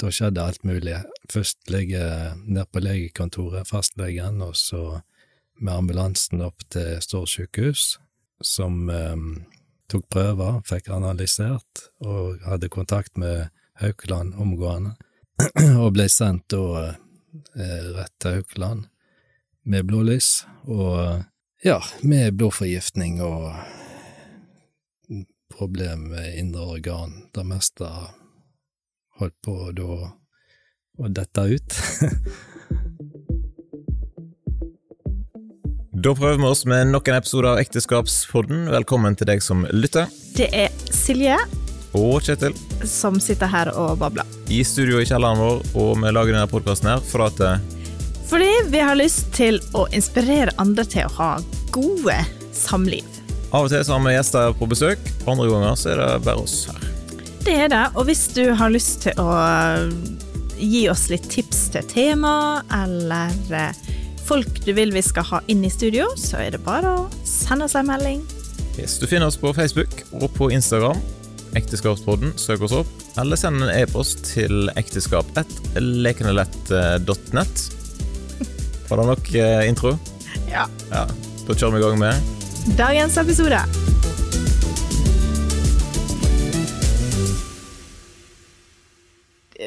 da skjedde alt mulig. Først ligge ned på legekontoret, fastlegen, og så med ambulansen opp til Stord som eh, tok prøver, fikk analysert, og hadde kontakt med Haukeland omgående, og ble sendt da eh, rett til Haukeland med blålys, og ja, med blodforgiftning og problem med indre organ. Det meste holdt på da å dette ut. Da prøver vi oss med nok en episode av Ekteskapspodden. Velkommen til deg som lytter. Det er Silje Og Kjetil. som sitter her og babler. I studio i kjelleren vår, og vi lager denne podkasten her for at eh, Fordi vi har lyst til å inspirere andre til å ha gode samliv. av og til så har vi gjester på besøk, andre ganger så er det bare oss her. Det er det, og hvis du har lyst til å gi oss litt tips til tema, eller eh, folk du vil vi skal ha inn i studio, så er det bare å sende oss en melding. Yes, du finner oss på Facebook og på Instagram. Ekteskapspodden, søk oss opp. Eller send en e-post til ekteskap1lekenelett.net Var det nok eh, intro? Ja. Ja. Da kjører vi i gang med Dagens episode.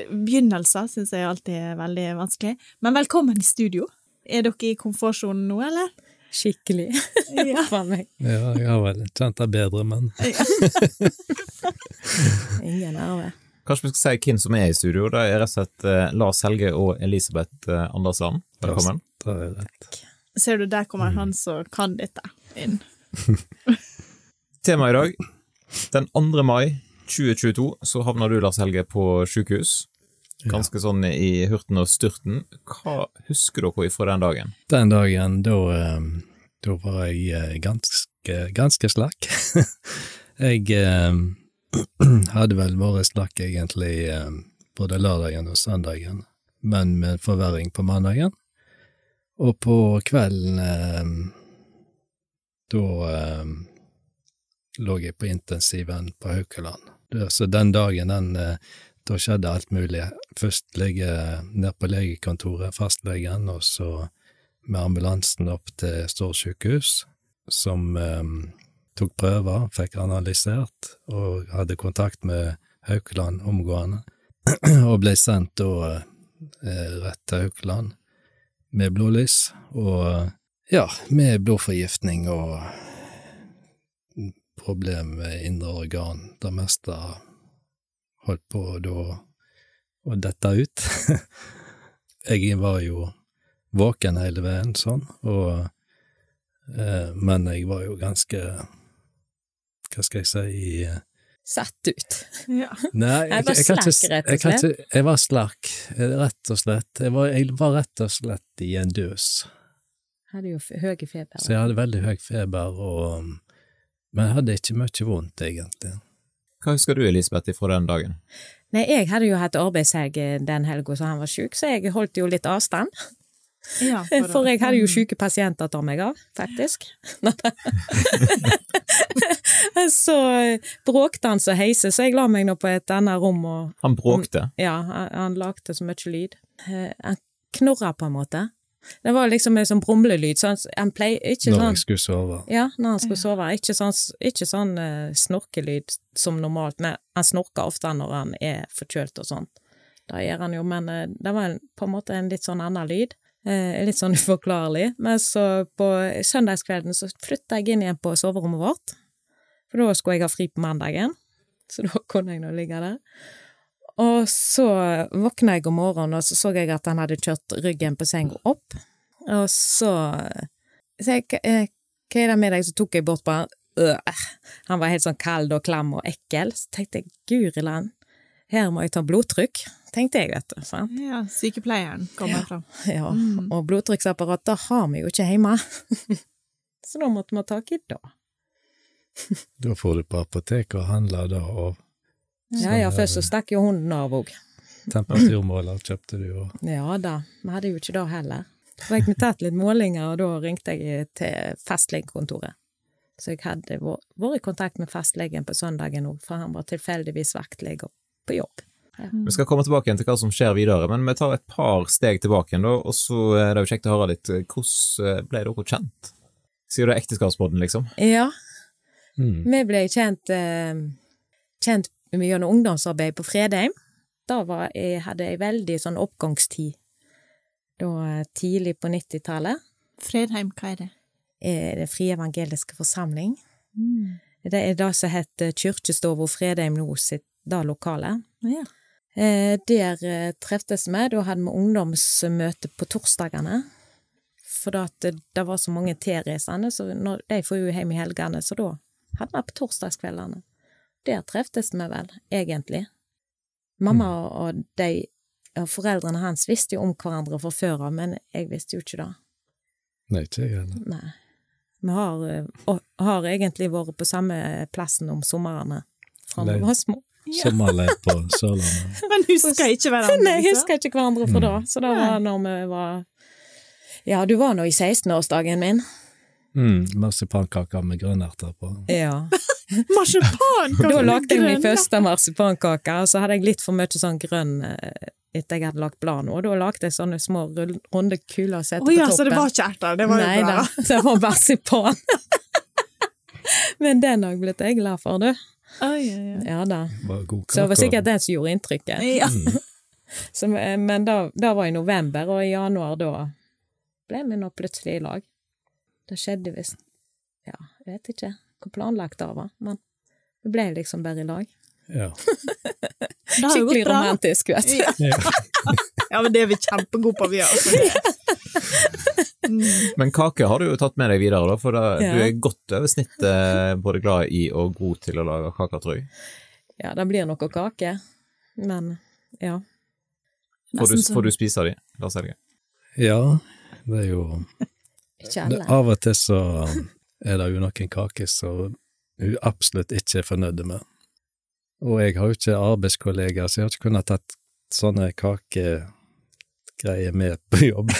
Begynnelser syns jeg alltid er veldig vanskelig. Men velkommen i studio. Er dere i komfortsonen nå, eller? Skikkelig. Ja. For meg. Ja, jeg har vel kjent det bedre, men Ingen nerve. Kanskje vi skal si hvem som er i studio. Det er rett og slett eh, Lars Helge og Elisabeth eh, Andersson. Velkommen. det er rett. Ser du, der kommer han som kan dette, inn. Temaet i dag. Den 2. mai 2022 så havna du, Lars Helge, på sykehus. Ganske sånn i hurten og styrten. Hva husker dere fra den dagen? Den dagen, da, eh, da var jeg eh, ganske, ganske slakk. jeg eh, hadde vel vært slakk egentlig eh, både lørdagen og søndagen, men med forverring på mandagen. Og på kvelden eh, da eh, lå jeg på intensiven på Haukeland. Så den dagen, den, eh, da skjedde alt mulig. Først ligge ned på legekontoret, fastlegen, og så med ambulansen opp til Stord sykehus, som um, tok prøver, fikk analysert, og hadde kontakt med Haukeland omgående, og ble sendt da eh, rett til Haukeland med blålys, og ja, med blodforgiftning og problem med indre organ. Det meste holdt på da å dette ut. jeg var jo våken hele veien sånn, og eh, Men jeg var jo ganske Hva skal jeg si eh, Satt ut. Ja. Nei, Jeg var kan ikke- slakk, rett og jeg ikke- Jeg var eh, rett og slett. Jeg var, jeg var rett og slett i en døs. Hadde jo f- høy feber. Så jeg hadde veldig høy feber, og Men jeg hadde ikke mye vondt, egentlig. Hva husker du, Elisabeth, fra den dagen? Nei, jeg hadde jo hatt arbeidshelg den helga som han var sjuk, så jeg holdt jo litt avstand. Ja, For jeg hadde jo sjuke pasienter å ta meg av, faktisk. så bråkte han så heise, så jeg la meg nå på et annet rom og Han bråkte. Ja, han, han lagde så mye lyd. Eh, Han knurra på en måte. Det var liksom en sånn brumlelyd, sånn han pleier ikke Når sånn jeg skulle sove. Ja, når han skulle sove. Ikke sånn, ikke sånn uh, snorkelyd som normalt, men han snorker ofte når han er forkjølt og sånt. Det gjør han jo, men uh, det var en, på en måte en litt sånn annen lyd. Uh, litt sånn uforklarlig. Men så på søndagskvelden så flytta jeg inn igjen på soverommet vårt, for da skulle jeg ha fri på mandagen, så da kunne jeg nå ligge der. Og så våkna jeg om morgenen, og så så jeg at han hadde kjørt ryggen på senga opp. Og så sa jeg, "Hva- eh, er det med deg? Så tok jeg bort på han. Øh, Han var helt sånn kald og klam og ekkel. Så tenkte jeg, guri land, her må jeg ta blodtrykk, tenkte jeg, vet du. Sant? Ja, sykepleieren kommer fram. Ja, og blodtrykksapparat, det har vi jo ikke hjemme. så da måtte vi ha tak i det. Da får du på apoteket og handler det og Ja, ja, først så stakk jo hunden av òg. temperaturmåler kjøpte du, jo. Ja da, vi hadde jo ikke det heller. Så fikk vi tatt litt målinger, og da ringte jeg til fastlegekontoret. Så jeg hadde vært i kontakt med fastlegen på søndagen òg, for han var tilfeldigvis vaktlege på jobb. Vi skal komme tilbake igjen til hva som skjer videre, men vi tar et par steg tilbake igjen, da, og så er det jo kjekt å høre litt eh, hvordan ble dere kjent? Sier du ekteskapsbåten, liksom? Ja, Mm. vi ble kjent, eh, gjør noe ungdomsarbeid på Fredheim. Da var jeg, hadde jeg veldig sånn oppgangstid. Da eh, tidlig på 90-tallet. Fredheim, hva er det? er Det Frie evangeliske forsamling. Det er det som heter Kirkestova Fredheim nå sitt det lokalet. Ja. Eh, der eh, treftes vi, da hadde vi ungdomsmøte på torsdagene. For det, det var så mange tilreisende, så når, de får jo hjem i helgene, så da hadde vi på torsdagskveldene. Der treftes vi vel, egentlig. Mamma og de og foreldrene hans visste jo om hverandre fra før av, men jeg visste jo ikke det. Nei, ikke jeg heller. Nei. Vi har, eh, og har egentlig vært på samme plassen om somrene fra vi var små. Sommerleir på Sørlandet. Men husker ikke hverandre? Nei, jeg husker ikke hverandre fra da, så det var når vi var Ja, du var nå i 16-årsdagen min. Mm, Marsipankaker med grønnerter på. Ja. Marsipan! Da lagde jeg min første marsipankake, og så hadde jeg litt for mye sånn grønn eh, etter jeg hadde lagt blad nå, og da lagde jeg sånne små runde kuler å sette oh, ja, på så det var ikke erter, det var jo Nei bra. da, det var marsipan. Men den har jeg blitt jeg glad for, du. Oh, ja, ja. Ja da. Så det var sikkert den som gjorde inntrykket. Ja. Så, eh, men da, da var i november, og i januar da ble vi nå plutselig i lag. Det skjedde visst Ja, jeg vet ikke hvor planlagt det var, men vi ble liksom bare i lag. Ja. Skikkelig romantisk, vet du. Ja. Men det er vi kjempegode på, vi òg. Mm. Men kake har du jo tatt med deg videre, da, for da, Ja. du er godt over snittet både glad i og god til å lage kake, tror jeg. Ja, det blir noe kake, men ja. Får du, får du spise de, Lars Helge? ja, det er jo Ikke alle. Av og til så er det jo noen kaker som hun absolutt ikke er fornøyd med. Og jeg har jo ikke arbeidskollegaer, så jeg har ikke kunnet tatt sånne kakegreier med på jobb.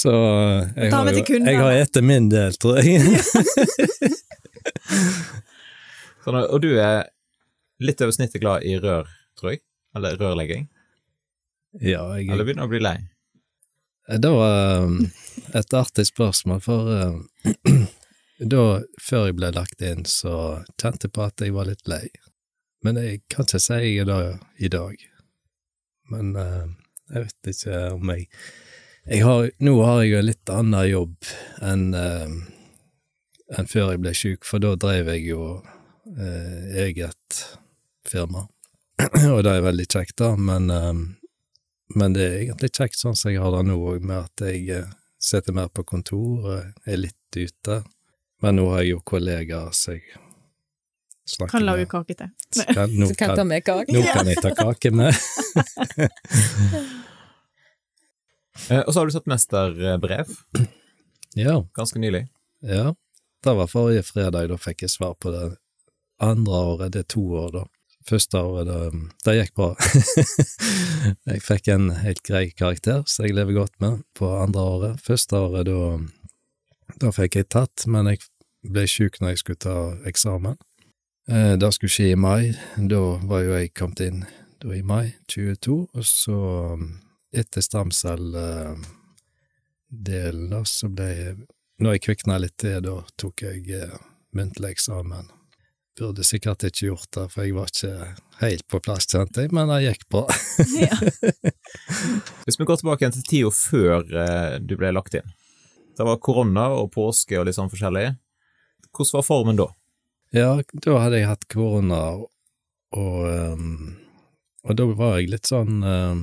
så jeg har jo jeg har etter min del, tror jeg. Sånn, og du er litt over snittet glad i rør, tror jeg? Eller rørlegging? ja, jeg, Eller begynner å bli lei? Det var um, et artig spørsmål, for um, da, før jeg ble lagt inn, så kjente jeg på at jeg var litt lei. Men jeg kan ikke si jeg er det i dag. Men jeg vet ikke om jeg, jeg har, Nå har jeg jo en litt annen jobb enn enn før jeg ble syk, for da drev jeg jo eh, eget firma. Og det er veldig kjekt, da, men um, men det er egentlig kjekt sånn som jeg har det nå òg, med at jeg eh, sitter mer på kontor og er litt ute. Men nå har jeg jo kollegaer som jeg snakker Kan lage kake til. Kan, nå, kan ta med kake. nå kan jeg ta kake med. Eh, og så har du tatt mesterbrev, Ja, ganske nylig. ja. Det var forrige fredag, da fikk jeg svar på det andre året. Det er to år, da. Første året, det, det gikk bra. jeg fikk en helt grei karakter, som jeg lever godt med på andre året. Første året, da, da fikk jeg tatt, men jeg ble syk når jeg skulle ta eksamen. Eh, Det skulle skje i mai. Da var jo jeg kommet inn da i mai 22, og så um, etter stamcelledelen, da, så ble jeg Når jeg kvikna litt til, da tok jeg eh, muntlig eksamen. Burde sikkert ikke gjort det, for jeg var ikke helt på plass, kjente jeg, men det gikk bra. Hvis vi går tilbake igjen til tida før eh, du ble lagt inn. Det var korona og påske og litt sånn forskjellig. Hvordan var formen da? Ja, da hadde jeg hatt korona, og, um, og da var jeg litt sånn um,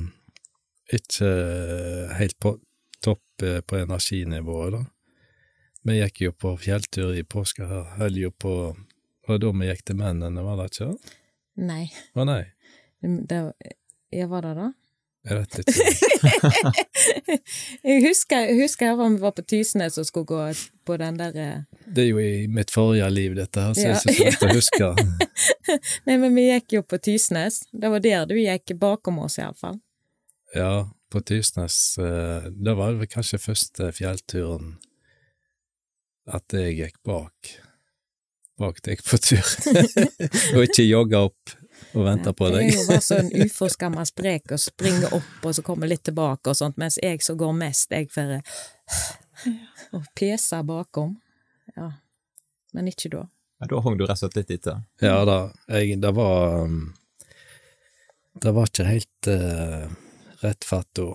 ikke helt på topp eh, på energinivået, da. Vi gikk jo på fjelltur i påska her, holdt jo på Var det da vi gikk til mennene, var det ikke? Nei. Å nei, Det, ja, var det da? jeg vet ikke. jeg husker, jeg husker her vi var på Tysnes og skulle gå på den der eh, Det er jo i mitt forrige liv, dette her, så jeg er ikke så lett å huske. Nei, men vi gikk jo på Tysnes. Det var der du gikk bakom oss, iallfall. Ja, på Tysnes, eh, da var det vel kanskje første fjellturen at jeg gikk bak, bak deg på tur, og ikke jogge opp og vente på Det deg. er jo bare sånn uforskamma sprek og springe opp og så komme litt tilbake og sånt, mens jeg som går mest, jeg får og pese bakom. Ja. Men ikke da. Ja, Da hang du rett og slett litt etter. Ja da, jeg, det var um, Det var ikke helt uh, rett fatt da,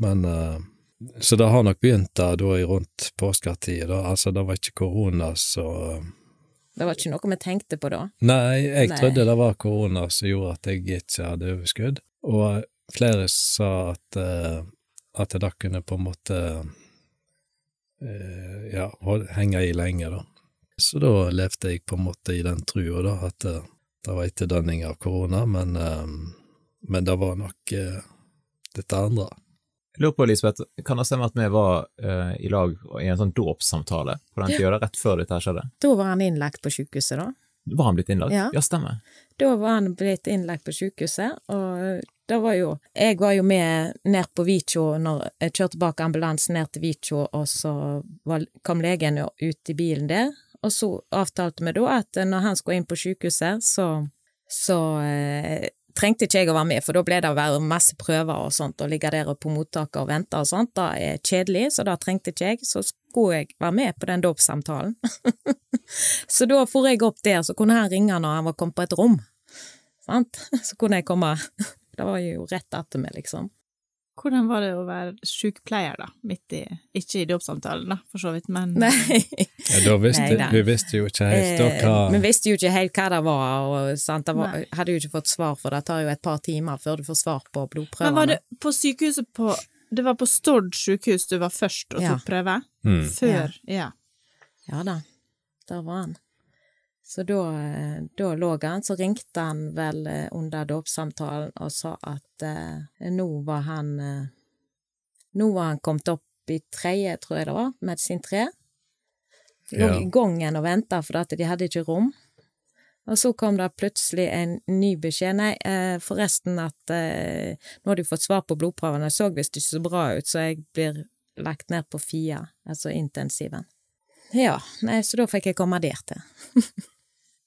men uh, Så det har nok begynt da, da i rundt påsketid, da. Altså, det var ikke korona, så Det var ikke noe vi tenkte på da. Nei, jeg Nei. trodde det var korona som gjorde at jeg ikke hadde overskudd, og flere sa at, uh, at det kunne på en måte uh, ja, henge i lenge, da. Så da levde jeg på en måte i den trua, da, at uh, det var etterdønning av korona, men, men det var nok dette andre. Jeg lurer på, Elisabeth, kan det stemme at vi var uh, i lag i en sånn dåpssamtale på den tida, rett før dette skjedde? Da var han innlagt på sykehuset, da. Var han blitt innlagt? Ja. ja stemmer. Da var han blitt innlagt på sykehuset, og det var jo Jeg var jo med ned på Vitjo når jeg kjørte bak ambulansen ned til Vitjo, og så var, kom legen jo ut i bilen der, og så avtalte vi da at når han skulle inn på sykehuset, så, så eh, trengte ikke jeg å være med, for da ble det å være masse prøver og sånt, og ligge der på mottaket og vente og sånt, det er kjedelig, så da trengte ikke jeg, så skulle jeg være med på den dåpssamtalen. så da for jeg opp der, så kunne han ringe når han var kommet på et rom sant? Så kunne jeg komme Det var jo rett etter meg, liksom. Hvordan var det å være sykepleier, da? Midt i Ikke i dåpssamtalen, da, for så vidt, men Nei. Ja, da visste, Nei da. vi visste jo ikke helt da Eh, hva Vi visste jo ikke helt hva det var, og sant? Det var, hadde jo ikke fått svar, for det tar jo et par timer før du får svar på Men var det på sykehuset på Det var på Stord sykehus du var først og Ja. tok prøve? mm. Før? Ja. Ja da, der var han. Så da, eh, da lå han, så ringte han vel eh, under dåpssamtalen og sa at eh, nå var han eh, Nå var han kommet opp i tredje, tror jeg det var, medisin tre. Lå Ja. i gangen og venta for at de hadde ikke rom. Og så kom det plutselig en ny beskjed. Nei, eh, forresten at eh, nå har du fått svar på blodprøvene. Jeg så visst ikke så bra ut, så jeg blir lagt ned på FIA, altså intensiven. Ja, nei, så da fikk jeg komme der til.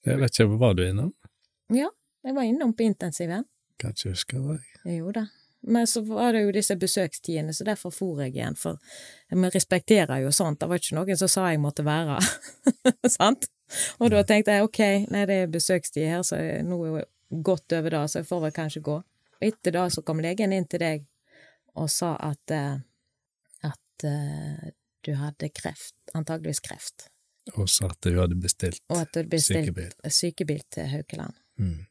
Jeg vet ikke, var du innom? Ja, jeg var innom på intensiven. Kan ikke huske det. Jeg da. Men så var det jo disse besøkstidene, så derfor for jeg igjen, for vi respekterer jo sånt. Det var ikke noen som sa jeg måtte være, sant? Og da tenkte jeg ok, nei, det er besøkstid her, så nå er jo godt over det, så jeg får vel kanskje gå. Og etter det så kom legen inn til deg og sa at, eh, at eh, du hadde kreft, antageligvis kreft, Og så at du hadde bestilt og at du bestilt sykebil. sykebil til Haukeland. Mm.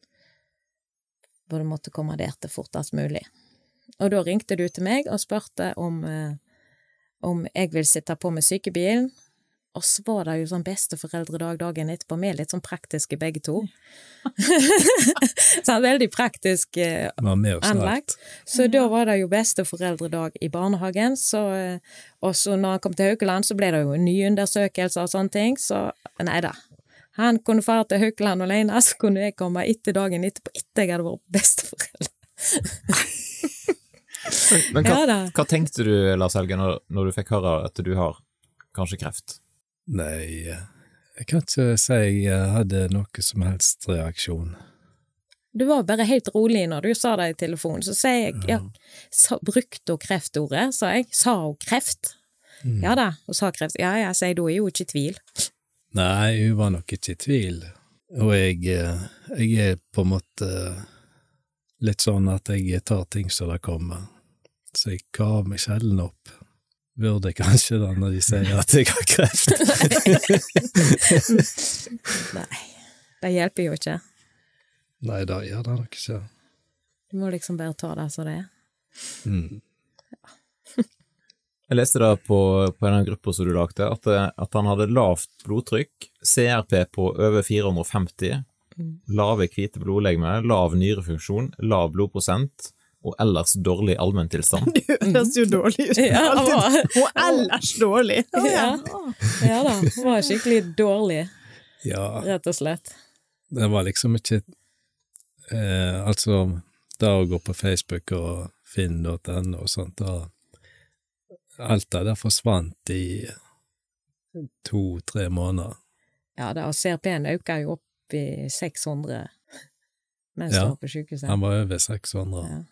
hvor du måtte komme der til fortest mulig. Og da ringte du til meg og spurte om, eh, om jeg vil sitte på med sykebilen, og så var det jo sånn besteforeldredag dagen etterpå, vi er litt sånn praktiske begge to. sånn veldig praktisk eh, anlagt. Så da var det jo besteforeldredag i barnehagen, så, eh, og så når han kom til Haukeland, så ble det jo nyundersøkelser og sånne ting, så nei da. Han kunne fare til Haukeland alene, så kunne jeg komme etter dagen etterpå, etter jeg hadde vært besteforelder. Men hva, Ja hva tenkte du, Lars Helge, når, når du fikk høre at du har kanskje kreft? Nei, jeg kan ikke si jeg hadde noe som helst reaksjon. Du var bare helt rolig når du sa det i telefonen, så sier jeg, ja, sa, brukte hun kreftordet, sa jeg, sa hun kreft? Ja da, hun sa kreft, ja ja, sier da er jo ikke i tvil. Nei, hun var nok ikke i tvil. Og jeg, eh, jeg er på en måte litt sånn at jeg tar ting som det kommer. Så jeg kaver meg sjelden opp. Burde kanskje da, når de sier at jeg har kreft. Nei, det hjelper jo ikke. Nei, det gjør det nok ikke. Du må liksom bare ta det som det er. Mm. Jeg leste da på, på den gruppa som du lagde, at, at han hadde lavt blodtrykk, CRP på over 450, lave hvite blodlegemer, lav nyrefunksjon, lav blodprosent og ellers dårlig allmenntilstand. Det høres jo dårlig ut. Ja, var- Og ellers dårlig. Oh, Ja. Ja da, hun var skikkelig dårlig, Ja, rett og slett. det var liksom ikke eh, Altså, det å gå på Facebook og finn.no og sånt, da Alt det der forsvant i to-tre måneder. Ja da, og CRP-en øker jo opp i 600 mens du Ja. var på sykehuset. Han var over 600. Ja.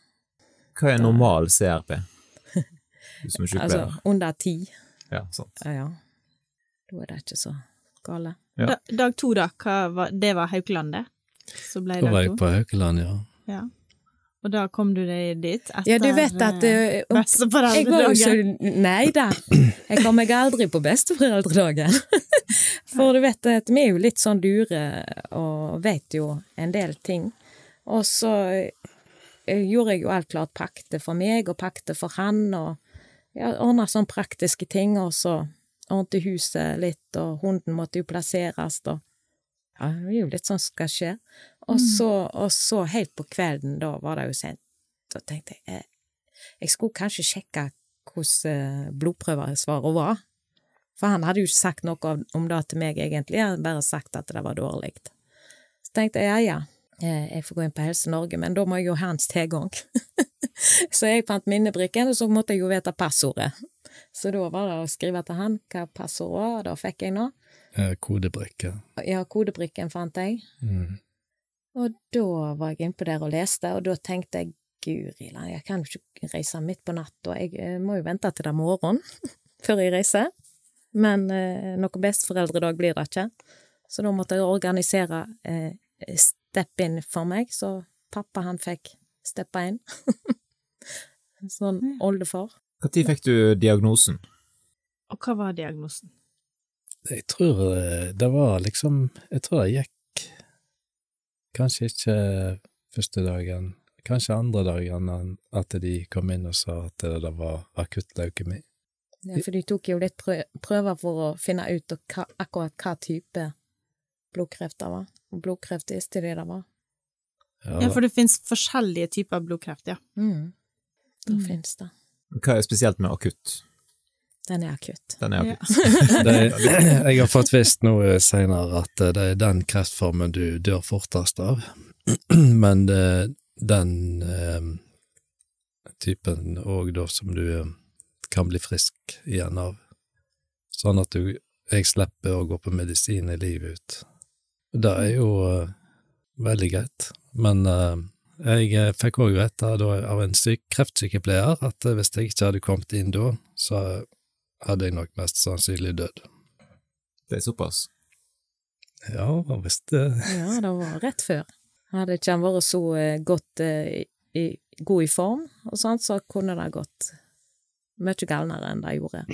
Hva er normal CRP? Du som er Altså, under ti. Ja, sant. Ja, ja. Da er det ikke så gale. Ja. Da, dag to, da, hva var, det var Haukelandet? Så ble Da var jeg på Haukeland, ja. Ja. Og da kom du deg dit etter Ja, du vet at uh, Jeg var jo så Nei da, jeg kom meg aldri på besteforeldredagen. For du vet at vi er jo litt sånn dure og vet jo en del ting. Og så gjorde jeg jo alt klart pakte for meg og pakte for han, og ja, ordna sånne praktiske ting, og så ordnet huset litt, og hunden måtte jo plasseres, og ja, det er jo litt sånn som skal skje. Og så, og så helt på kvelden, da var det jo sent, da tenkte jeg eh, jeg skulle kanskje sjekke hvordan eh, blodprøvesvaret var. For han hadde jo ikke sagt noe om- det til meg, egentlig, han hadde bare sagt at det var dårlig. Så tenkte jeg ja, ja, eh, jeg får gå inn på Helse Norge, men da må jeg jo ha hans tilgang. så jeg fant minnebrikken, og så måtte jeg jo vite passordet. Så da var det å skrive til han hva passordet var, og da fikk jeg nå. Eh, Kodebrikke. Ja, kodebrikken fant jeg. Mm. Og da var jeg innpå der og leste, og da tenkte jeg guri land, jeg kan jo ikke reise midt på natta, jeg eh, må jo vente til det er morgen før jeg reiser. Men eh, noe besteforeldredag blir det ikke, så da måtte jeg organisere eh, step inn for meg, så pappa han fikk steppa inn. sånn oldefar. Når fikk du diagnosen? Og hva var diagnosen? Jeg tror eh, det var liksom Jeg tror det gikk kanskje ikke første dagen, kanskje andre dagen at de kom inn og sa at det, det var akutt leukemi. Ja, for de tok jo litt prøver for å finne ut hva, akkurat hva type blodkreft det var. Og blodkreft visste de det var. Ja, for det finnes forskjellige typer blodkreft, ja. Mm. Da Mm. finnes det. Hva er spesielt med akutt? Den er akutt. Den er Ja. akutt. det, jeg har fått visst nå seinere at eh, det er den kreftformen du dør fortest av, men det, den eh, typen òg da som du eh, kan bli frisk igjen av, sånn at du, jeg slipper å gå på medisin i livet ut. Det er jo uh, veldig greit, men uh, jeg eh, fikk òg vite av en syk, kreftsykepleier at hvis jeg ikke hadde kommet inn da, så hadde jeg nok mest sannsynlig dødd. Det er såpass. Ja, hvis det Ja, det var rett før. Hadde ikke han vært så godt i, god i form, og sånt, så kunne det gått mye galnere enn det gjorde.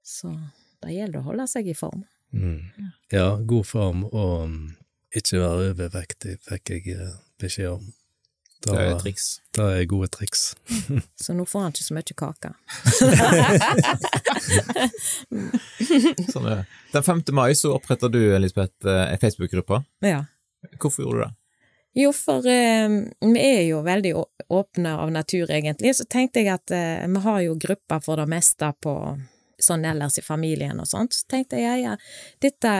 Så det gjelder å holde seg i form. Mm. Ja, god form og mm, ikke være overvektig, fikk jeg eh, beskjed om. Det er triks. det er gode triks. Så nå får han ikke så mye kake. Sånn er det. Den 5. mai så oppretter du, Elisabeth, ei Facebook-gruppe. Ja. Hvorfor gjorde du det? Jo, for eh, vi er jo veldig åpne av natur, egentlig. Så tenkte jeg at eh, vi har jo grupper for det meste på sånn ellers i familien og sånt. Så tenkte jeg ja, dette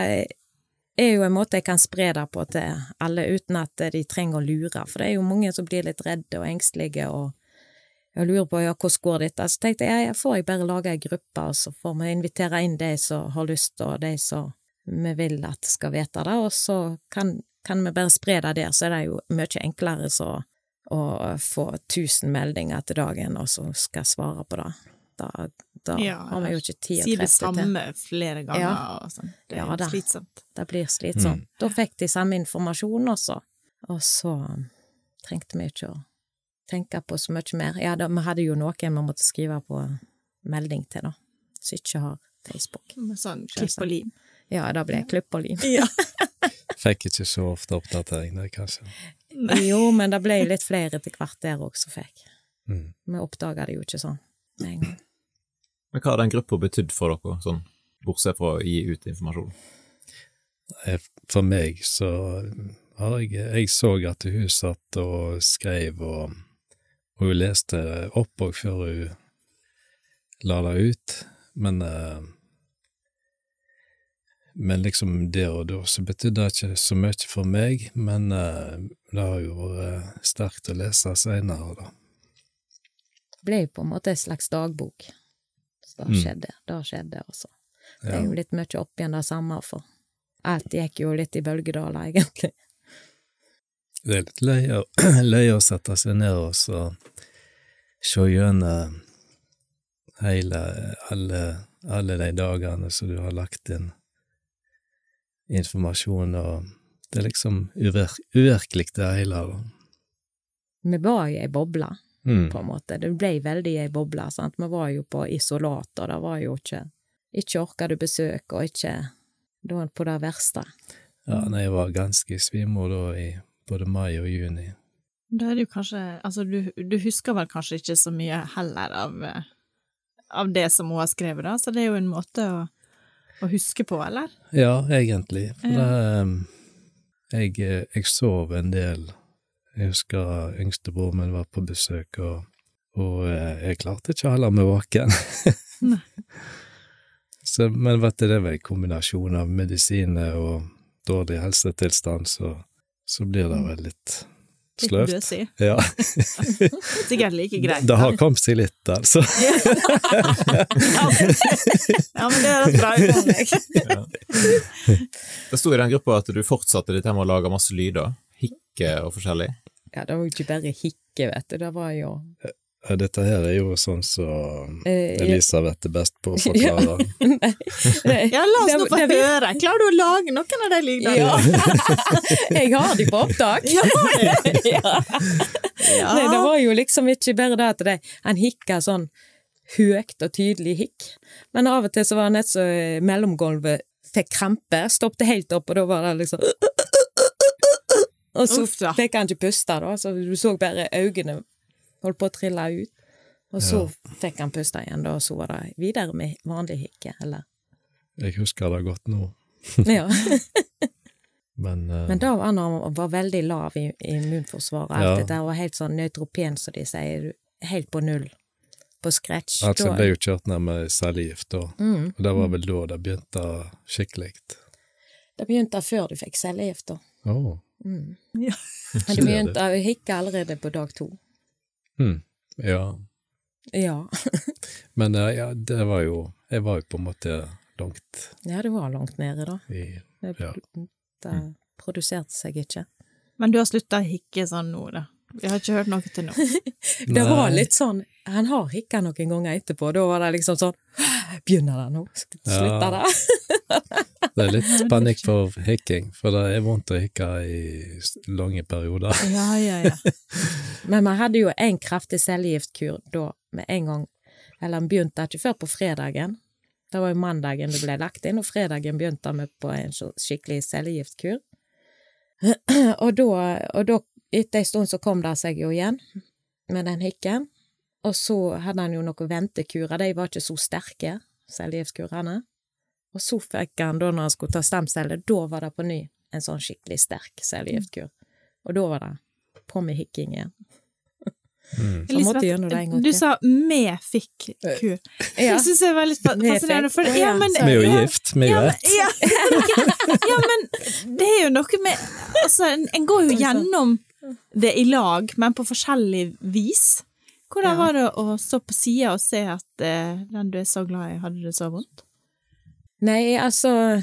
er jo en måte jeg kan spre det på til alle uten at de trenger å lure. For det er jo mange som blir litt redde og engstelige og jeg lurer på ja, hvordan går dette. Så tenkte jeg ja, får jeg bare lage ei gruppe, og så får vi invitere inn de som har lyst, og de som vi vil at skal vite det, og så kan, kan vi bare spre det der, så er det jo mye enklere så å få tusen meldinger til dagen, og så skal jeg svare på det. Da, da Ja, har vi jo ikke tid Si treffe det Si det samme flere ganger Ja. og sånn. Det er Ja, da. slitsomt. Det blir slitsomt. Da fikk de samme informasjon også, og så trengte vi ikke å tenke på så mye mer. Ja, da, vi hadde jo noen vi måtte skrive på melding til, da, som ikke har Facebook. Med sånn klipp og lim. Ja, da ble klipp og lim. Ja. Fikk ikke så ofte oppdatering, der, kanskje. Jo, men det ble litt flere etter hvert der òg som fikk. Mm. Vi oppdaga det jo ikke sånn med en gang. Men hva har den gruppa betydd for dere, sånn, bortsett fra å gi ut informasjon? Eh, For meg så har jeg Jeg så at hun satt og skrev, og, og hun leste opp òg før hun la det ut, men eh, Men liksom der og da så betydde det ikke så mye for meg, men eh, det har jo vært sterkt å lese seinere, da. Det ble jo på en måte en slags dagbok. Det Mm. skjedde, det skjedde, også. Det er jo litt mye opp igjen det samme, for alt gikk jo litt i bølgedaler, egentlig. det er litt løye, løye å sette seg ned og så se gjennom hele, alle, alle de dagene som du har lagt inn informasjon, og det er liksom uvirk, uvirkelig det hele. da. Vi var i ei boble, Mm. på en måte. Det ble veldig i ei boble, sant. Vi var jo på isolat, og det var jo ikke Ikke orka du besøk, og ikke Da på det verste. Ja, nei, jeg var ganske svimmel da i både mai og juni. Da er det jo kanskje Altså, du, du husker vel kanskje ikke så mye heller av, av det som hun har skrevet, da, så det er jo en måte å, å huske på, eller? Ja, egentlig. For Ja. det um, jeg, eh, jeg sov en del. Jeg husker yngstebroren min var på besøk, og, og eh, jeg klarte ikke å holde meg våken. Så, men vet du, det var en kombinasjon av medisiner og dårlig helsetilstand, så, så blir det vel litt Litt sløvt. døsig. Ja. Sikkert like greit. Det har kommet seg litt, altså. Ja, men det høres bra ut. Ja. Det sto i den gruppa at du fortsatte dette med å lage masse lyder. Hikke og forskjellig. Ja, det var jo ikke bare hikke, vet du, det var jo Dette her er jo sånn som så Elisabeth er best på å forklare. Ja, la oss nå få høre. Klarer du å lage noen av de lydene? Ja. Jeg har de på opptak. Ja. Nei, det var jo liksom ikke bare det at det, han hikka sånn høyt og tydelig hikk, men av og til så var det nett så eh, mellomgulvet fikk krampe, stoppet helt opp, og da var det liksom Og så Uff, da. fikk han ikke puste, da, så du så bare øynene holdt på å trille ut. Og så fikk han puste igjen, da, og så var det videre med vanlig hikke, eller Jeg husker det godt nå, Ja. men, uh, Men da var han var veldig lav i, i immunforsvaret, alt Ja. dette og helt sånn nøytropen, som de sier, helt på null. På scratch. Altså, Da- ble jo kjørt ned med cellegift da, mm. og det var vel da det begynte skikkelig. Det begynte før du fikk cellegift, da. Åh, Mm. Ja. Men du begynte å hikke allerede på dag to. Mm. ja. Ja. Men eh, ja, det var jo Jeg var jo på en måte langt ja, det var langt nede, da. i Det, Ja. det produserte seg ikke. Men du har slutta å hikke sånn nå, da? Vi har ikke hørt noe til nå. Det var litt sånn Han har hikka noen ganger etterpå, da var det liksom sånn Begynner det nå? Slutter Ja. det? Det er litt panikk for hikking, for det er vondt å hikke i lange perioder. Ja, ja, ja. Men vi hadde jo en kraftig cellegiftkur da med en gang, eller han begynte ikke før på fredagen. Det var jo mandagen det ble lagt inn, og fredagen begynte vi på en så skikkelig cellegiftkur. Og da, og da, etter en stund så kom det seg jo igjen med den hikken, og så hadde han jo noen ventekurer, de var ikke så sterke, cellegiftkurene. Og så fikk han, da når han skulle ta stamceller, da var det på ny en sånn skikkelig sterk cellegiftkur. Og da var det på med hikking igjen. Mm. Elisabeth, måtte det en gang du sa vi fikk kur. Ja. Det syns jeg var litt fascinerende. For, ja, men, Vi er jo gift, vi ja, vet. men- Ja, ja, men det er jo noe med Altså, en, en går jo gjennom det i lag, men på forskjellig vis. Hvordan Ja. var det å stå på sida og se at eh, den du er så glad i, hadde det så vondt? Nei, altså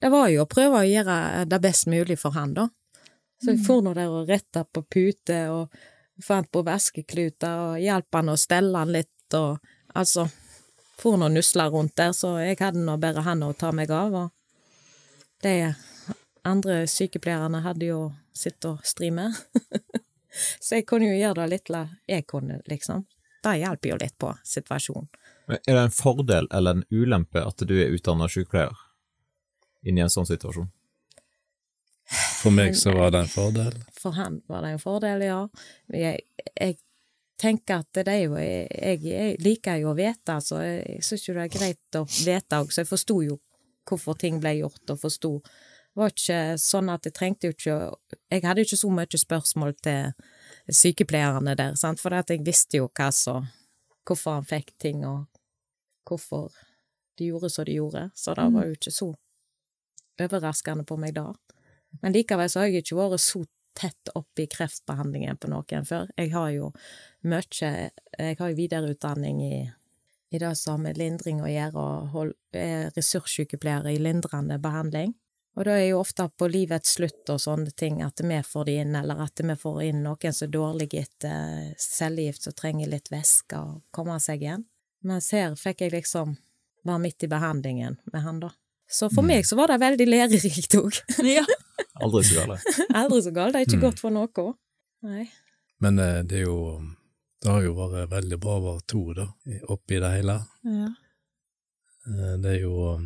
Det var jo å prøve å gjøre det best mulig for han, da. Så jeg for nå der og retta på pute og fant på vaskekluter og hjalp han å stelle han litt og altså For nå nusla rundt der, så jeg hadde nå bare han å ta meg av, og de andre sykepleierne hadde jo sitt å stri med. så jeg kunne jo gjøre det litt jeg kunne, liksom. Det hjalp jo litt på situasjonen. Men Er det en fordel eller en ulempe at du er utdannet sykepleier inn i en sånn situasjon? For meg så var det en fordel. For han var det en fordel, ja. Jeg, jeg tenker at det er jo Jeg, jeg liker jo å vite, så Jeg syns jo det er greit å vite òg, så jeg forsto jo hvorfor ting ble gjort, og forsto var ikke sånn at jeg trengte jo ikke Jeg hadde jo ikke så mye spørsmål til sykepleierne der, sant, for jeg visste jo hva så Hvorfor han fikk ting, og hvorfor de gjorde som de gjorde, så det var jo ikke så overraskende på meg da. Men likevel så har jeg ikke vært så tett opp i kreftbehandlingen på noen før. Jeg har jo mye Jeg har jo videreutdanning i, i det som har med lindring å gjøre, og hold, er ressurssykepleier i lindrende behandling. Og det er jo ofte på livets slutt og sånne ting at vi får det inn, eller at vi får inn noen som er dårlig etter cellegift, som trenger litt væske og komme seg igjen. Mens her fikk jeg liksom være midt i behandlingen med han, da. Så for Mm. meg så var det veldig lærerikt òg. Ja. Aldri så galt. Aldri så galt, det er ikke Mm. godt for noe. Nei. Men eh, det er jo Det har jo vært veldig bra å være to, da, oppi det hele. Ja. Eh, Det er jo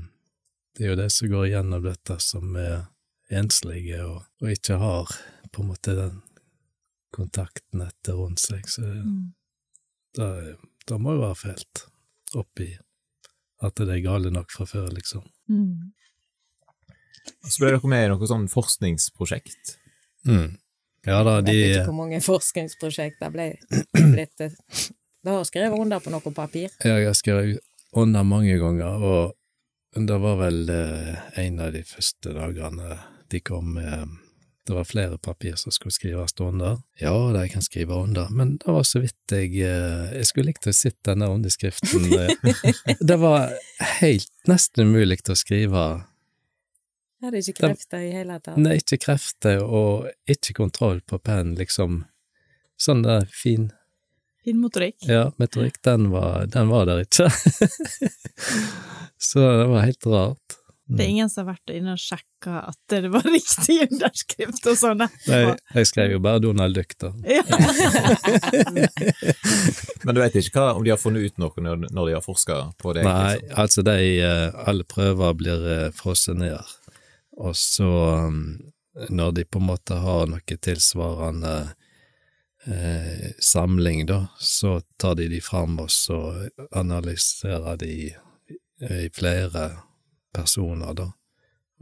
det er jo det som går gjennom dette, som er enslige og, og ikke har på en måte den kontaktnettet rundt seg. Så Mm. det, det må jo være fælt oppi at det er gale nok fra før, liksom. Mm. Så ble dere med i noe sånn forskningsprosjekt. Mm. Ja da, Jeg vet ikke hvor mange forskningsprosjekter ble blitt Du Det har skrevet under på noe papir. Ja, Jeg har skrevet under mange ganger, og det var vel eh, en av de første dagene de kom med Det var flere papir som skulle skrives under. Ja, de kan skrive under, men det var så vidt jeg eh, Jeg skulle likt å sitte denne underskriften. eh. Det var helt nesten umulig å skrive. Er det ikke krefter i hele tatt. Nei, ikke krefter og ikke kontroll på pennen, liksom. Sånn der fin Fin motorikk. Ja, motorikk. den var, den var der ikke. så det var helt rart. Det er ingen som har vært inne og sjekka at det var riktig underskrift og sånn. Nei, jeg skrev jo bare Donald Duck, da. Ja. Men du vet ikke hva, om de har funnet ut noe når, de har forska på det? Nei, liksom? altså de eh, Alle prøver blir eh, frosset ned, og så um, når de på en måte har noe tilsvarende eh, samling, da, så tar de de fram, og så analyserer de i flere personer, da,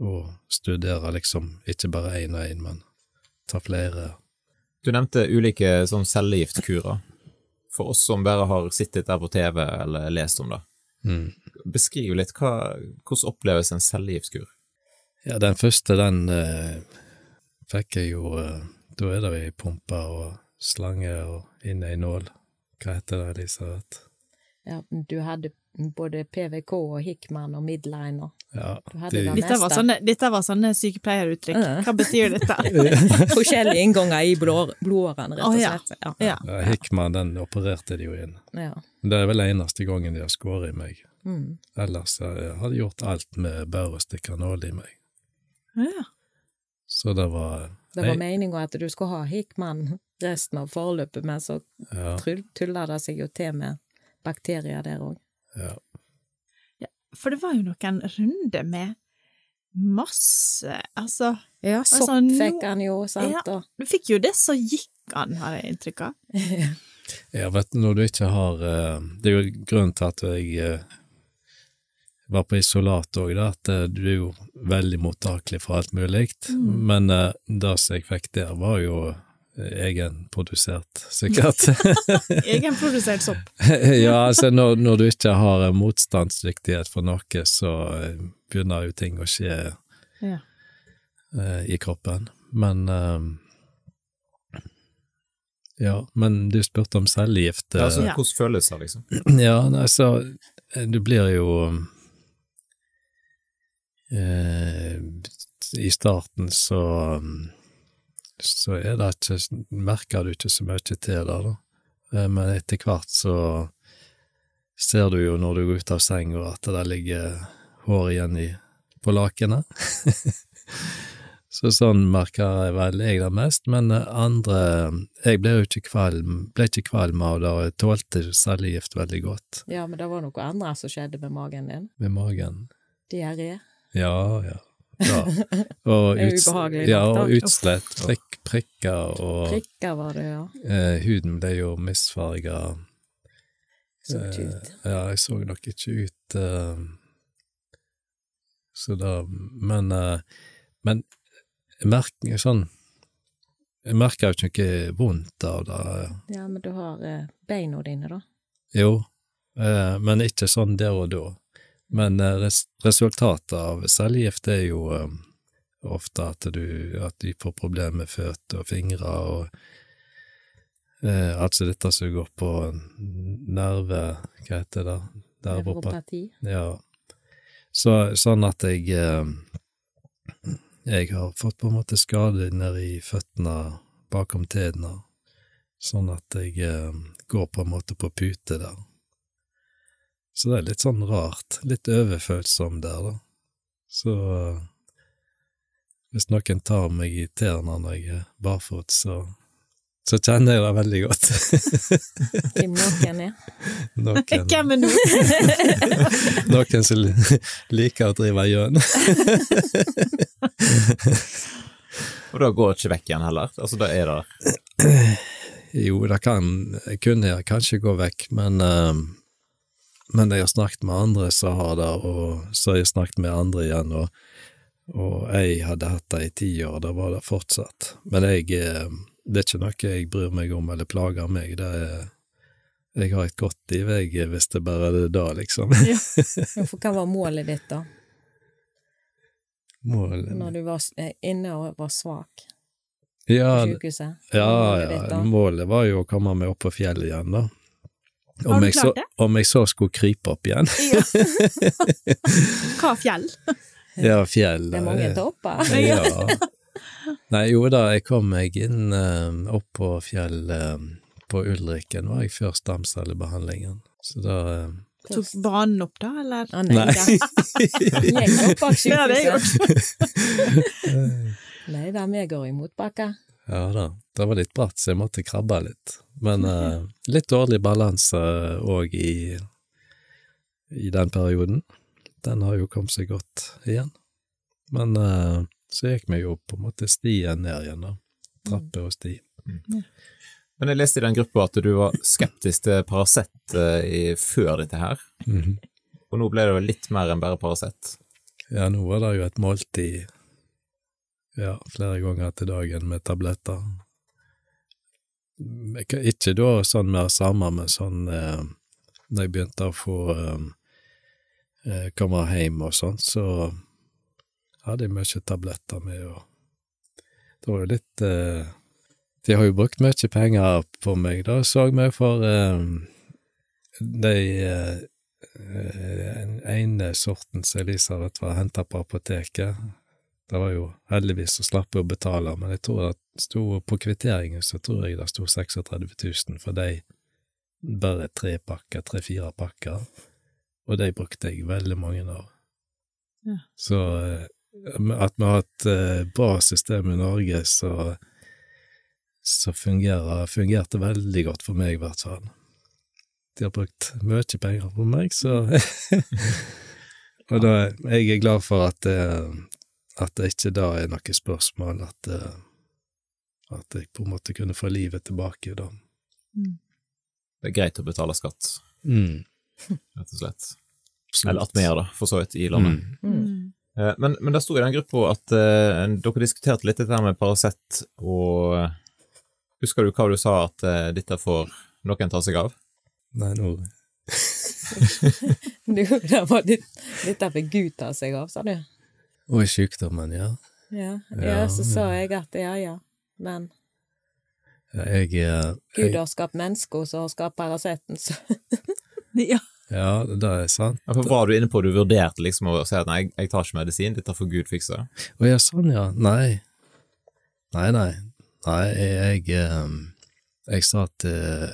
og studerer liksom ikke bare én og én, men tar flere. Du nevnte ulike sånn cellegiftkurer. For oss som bare har sittet der på TV eller lest om det, Mm. beskriv litt hva, hvordan oppleves en cellegiftkur? Ja, den første, den eh, fikk jeg jo eh, Da er det ei pumpe og slange og inn ei nål. Hva heter det, Elisabeth? Ja, du hadde både PVK og Hickman og Midliner. Ja, de, det Dette var sånne, dette var sånne sykepleieruttrykk. Ja. Hva betyr dette? Forskjellige innganger i blå- blodårene, rett og slett. Ja. Ja. ja, Hickman, den opererte de jo inn. Ja. Det er vel eneste gangen de har skåret i meg. Mm. Ellers eh, har de gjort alt med bare å stikke nål i meg. Ja. Så det var Det var Nei. meninga at du skulle ha Hickman resten av forløpet, men så Ja, tuller det seg jo til med bakterier der òg. ja. For det var jo noen runder med masse Altså, Ja, sopp Altså, nå- fikk han jo, sant, Ja. du fikk jo det, så gikk han, har jeg inntrykk av. Ja, vet du, når du ikke har eh, Det er jo grunnen til at jeg eh, var på isolat òg, at eh, du er jo veldig mottakelig for alt mulig. Men eh, det som jeg fikk der, var jo egenprodusert, sikkert. Egenprodusert sopp. ja, altså når, når du ikke har eh, motstandsdyktighet for noe, så eh, begynner jo ting å skje Ja. uh, i kroppen. Men uh, Ja, men du spurte om cellegift. Uh, Altså, Hvordan føles det, liksom? Ja, altså, eh, du blir jo eh, I starten så så er det ikke Merker du ikke så mye til det, da. Eh, Men etter hvert så ser du jo når du går ut av senga at det ligger hår igjen i, på lakenet. Så sånn merker jeg vel jeg det mest, men eh, andre Jeg ble jo ikke kvalm, ble ikke kvalm av det, og jeg tålte cellegift veldig godt Ja, men det var noe annet som skjedde med magen din. med magen. Diaré. Ja, ja. Ja. Og, uts ja, og utslett, prikk, prikker, og Prikker var det, ja. eh, huden ble jo misfarga. Så ikke ut. Ja, jeg så nok ikke ut eh, Så da Men, eh, men jeg merker sånn Jeg merker jo ikke noe vondt av det. Ja, men du har eh, beina dine, da. Jo, eh, men ikke sånn der og da. Men eh, res resultatet av cellegift er jo um, ofte at du at de får problemer med føtter og fingre og eh, Altså dette som går på nerve... Hva heter det? Nervopati. Ja. Så, sånn at jeg eh, jeg har fått på en måte skade nede i føttene bakom tærne, sånn at jeg eh, går på en måte på pute der. Så det er litt sånn rart, litt overfølsom der, da. Så hvis noen tar meg i tærne når jeg er barfot, så, så kjenner jeg det veldig godt. Hvem noen er. Noen, Hvem er noen? noen som liker å drive gjøn. Og da går det ikke vekk igjen heller? Altså, da er det Jo, det kan, kunne kanskje gå vekk, men, eh, men jeg har snakket med andre som har det, og så har jeg snakket med andre igjen, og, og jeg hadde hatt det i ti år, da var det fortsatt. Men jeg, eh, det er ikke noe jeg bryr meg om eller plager meg, det er jeg har et godt liv, jeg, hvis det bare er det da, liksom. Ja, For hva var målet ditt, da? Målet Når du var eh, inne og var svak Ja, på sykehuset? Ja, ja, målet var jo å komme meg opp på fjellet igjen, da. Har Om du jeg, så, det? om jeg så skulle krype opp igjen. Hva fjell? Ja, fjell. Det er mange eh, topper. Ja. Nei, jo da, jeg kom meg inn eh, opp på fjell eh, på Ulriken, var jeg før stamcellebehandlingen. Så da Tok banen opp, da, eller? Ah, nei, Nei. Jeg går bak Ja, sykehuset. Nei da, vi går i motbakke. Ja da, det var litt bratt, så jeg måtte krabbe litt. Men eh, litt dårlig balanse òg i, i den perioden. Den har jo kommet seg godt igjen. Men uh, så gikk vi jo på en måte stien ned igjen, da. Trappe og sti. Men jeg leste i den gruppa at du var skeptisk til Paracet eh, før dette her, Mhm. og nå ble det jo litt mer enn bare Paracet. Ja, nå var det jo et måltid ja, flere ganger til dagen med tabletter. Ikke da sånn mer sammen, men sånn eh, Når jeg begynte å få eh, eh, komme hjem og sånn, så hadde jeg mye tabletter med, og det var jo litt eh, De har jo brukt mye penger på meg, da, så vi, for eh, de eh, ene sorten som Elisabeth var henta på apoteket. Det var jo heldigvis så slapp jeg å betale, men jeg tror det sto på kvitteringen så tror jeg det sto 36 000 for de bare tre pakker, tre-fire pakker, og de brukte jeg veldig mange av. Ja. Så eh, at vi har et eh, bra system i Norge, så, så fungerer, fungerte veldig godt for meg, i hvert fall. De har brukt mye penger på meg, så Og da, jeg er glad for at, eh, at det ikke da er noe spørsmål, at, eh, at jeg på en måte kunne få livet tilbake da. Det er greit å betale skatt, Mm. rett og slett. Eller at vi gjør det, for så vidt, i landet. Mm. Mm. Eh, Men, men det sto i den gruppa at uh, dere diskuterte litt dette med Paracet, og uh, husker du hva du sa at uh, dette får noen ta seg av? Nei, nå Du, det var litt, dette derfor Gud ta seg av, sa du? Og i sykdommen, ja. Ja, ja, Ja, så sa ja. jeg at ja, ja, men Ja, Jeg, eh, Gud har skapt mennesker, så har skapt Paraceten, så Ja. Ja, det er sant. Ja, for Var du inne på du vurderte liksom å si at nei, jeg, jeg tar ikke medisin, dette får Gud fikse? Å ja, sånn, ja. Nei. Nei, nei. Nei, jeg, jeg, eh, jeg sa at eh,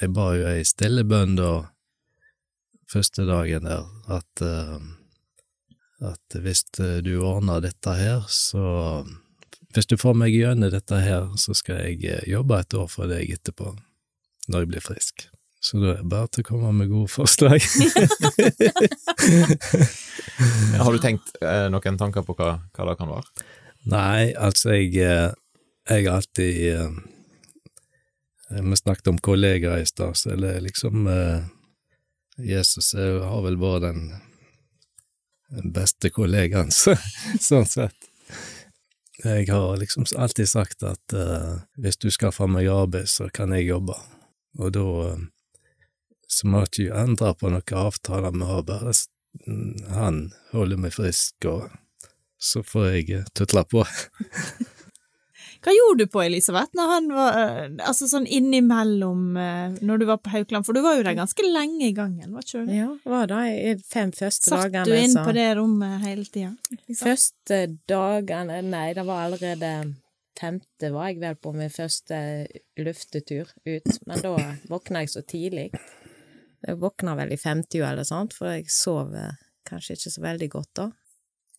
Jeg ba jo ei stille bønn da, første dagen der, at eh, at hvis eh, du ordner dette her, så Hvis du får meg gjennom dette her, så skal jeg eh, jobbe et år for deg etterpå, når jeg blir frisk. Så da er det bare til å komme med gode forslag. Har du tenkt eh, noen tanker på hva, hva det kan være? Nei, altså, jeg, har alltid Vi snakket om kollegaer i stad, er liksom eh, Jesus har vel vært den, beste kollegaen, så, sånn sett. Jeg har liksom alltid sagt at uh, hvis du skaffer meg arbeid, så kan jeg jobbe. Og da eh, så må jeg ikke endre på noen avtaler vi har, bare han holder meg frisk, og så får jeg eh, tutle på. Hva gjorde du på, Elisabeth, når han var eh, Altså sånn innimellom eh, når du var på Haukeland, for du var jo der ganske lenge i gangen, var ikke du? Ja, var det i fem første Satt dagene. du inn så- på det rommet hele tida? Liksom? Første dagene Nei, det var allerede femte var jeg vel på min første luftetur ut, men da våkna jeg så tidlig. Jeg våkna vel i femtida eller sånt, for jeg sov eh, kanskje ikke så veldig godt da.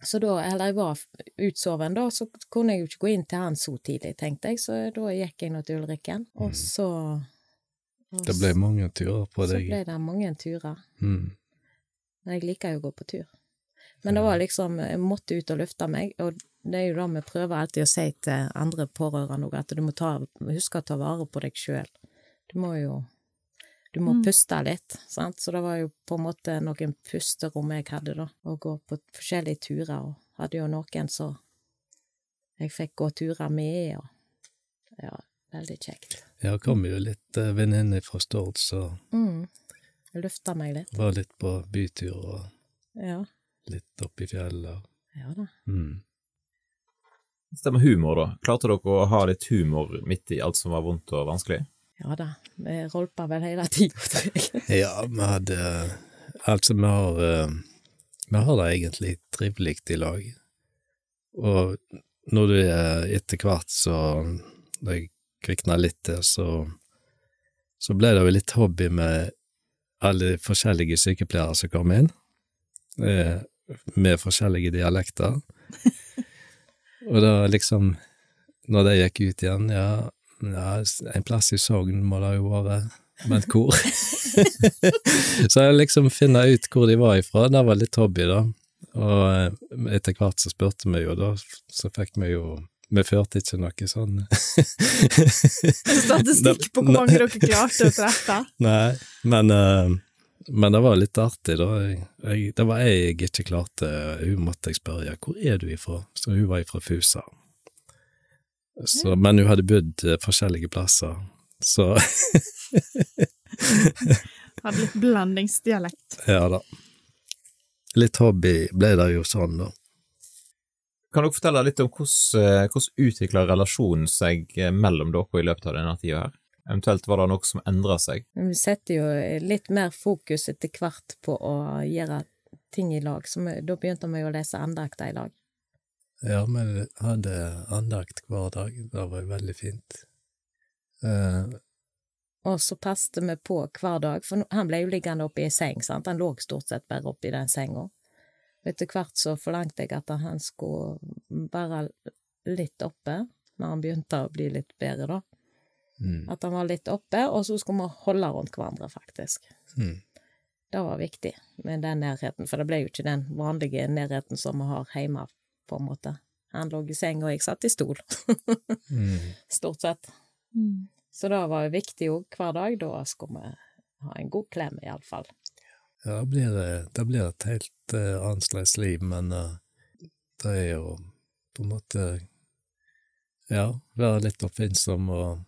Så da, eller jeg var utsoven da, så kunne jeg jo ikke gå inn til han så tidlig, tenkte jeg, så da gikk jeg nå til Ulrikken, og så og Det ble mange turer på deg? så ble det mange turer. Mm. Men jeg liker jo å gå på tur. Men det var liksom, jeg måtte ut og lufte meg, og det er jo det vi prøver alltid å si til andre pårørende òg, at du må ta, huske å ta vare på deg sjøl. Du må jo du må Mm. puste litt, sant, så det var jo på en måte noen pusterom jeg hadde, da, å gå på forskjellige turer, og hadde jo noen så jeg fikk gå turer med, og ja, veldig kjekt. Jeg kom jo litt uh, venninner fra Stord, så Mm. Jeg lufta meg litt. var litt på bytur og Ja. litt opp i fjellet. Ja da. Mm. Stemmer humor, da. Klarte dere å ha litt humor midt i alt som var vondt og vanskelig? Ja da. Vi rolpa vel hele tida, tror jeg. Ja, vi hadde Altså, vi har eh, Vi har det egentlig trivelig i lag. Og når det er etter hvert så det kvikna litt til, så så ble det jo litt hobby med alle forskjellige sykepleiere som kom inn, eh, med forskjellige dialekter. Og da liksom, når de gikk ut igjen, ja, ja en plass i Sogn må det jo være, men hvor? så jeg liksom finne ut hvor de var ifra, det var litt hobby, da. Og eh, etter hvert så spurte vi jo, da, så fikk vi jo Vi førte ikke noe sånn Statistikk på hvor mange dere klarte å treffe. Nei, men, eh, men det var litt artig, da. Jeg, det var jeg jeg ikke klarte. Hun måtte jeg spørre hvor er du ifra, så hun var ifra Fusa. Så, men hun hadde bodd eh, forskjellige plasser, så Hadde litt blandingsdialekt. ja da. Litt hobby ble det jo sånn, da. Kan dere fortelle litt om hvordan, eh, hvordan utvikla relasjonen seg eh, mellom dere i løpet av denne tida her? Eventuelt var det noe som endra seg? Vi setter jo litt mer fokus etter hvert på å gjøre ting i lag, så vi, da begynte vi jo å lese andakter i lag. Ja, men vi hadde andakt hver dag, det var veldig fint. Eh, Og så passet vi på hver dag, for han ble jo liggende oppe i ei seng, sant, han lå stort sett bare oppe i den senga. Etter hvert så forlangte jeg at han skulle være litt oppe, når han begynte å bli litt bedre, da. mm, At han var litt oppe, og så skulle vi holde rundt hverandre, faktisk. mm. Det var viktig med den nærheten, for det ble jo ikke den vanlige nærheten som vi har hjemme, på en måte. Han lå i seng, og jeg satt i stol, Mm. stort sett. Mm. Så det var jo viktig òg hver dag, da skulle vi ha en god klem, iallfall. Ja, da blir det, det blir et helt uh, annerledes liv, men uh, det er jo på en måte Ja, være litt oppfinnsom og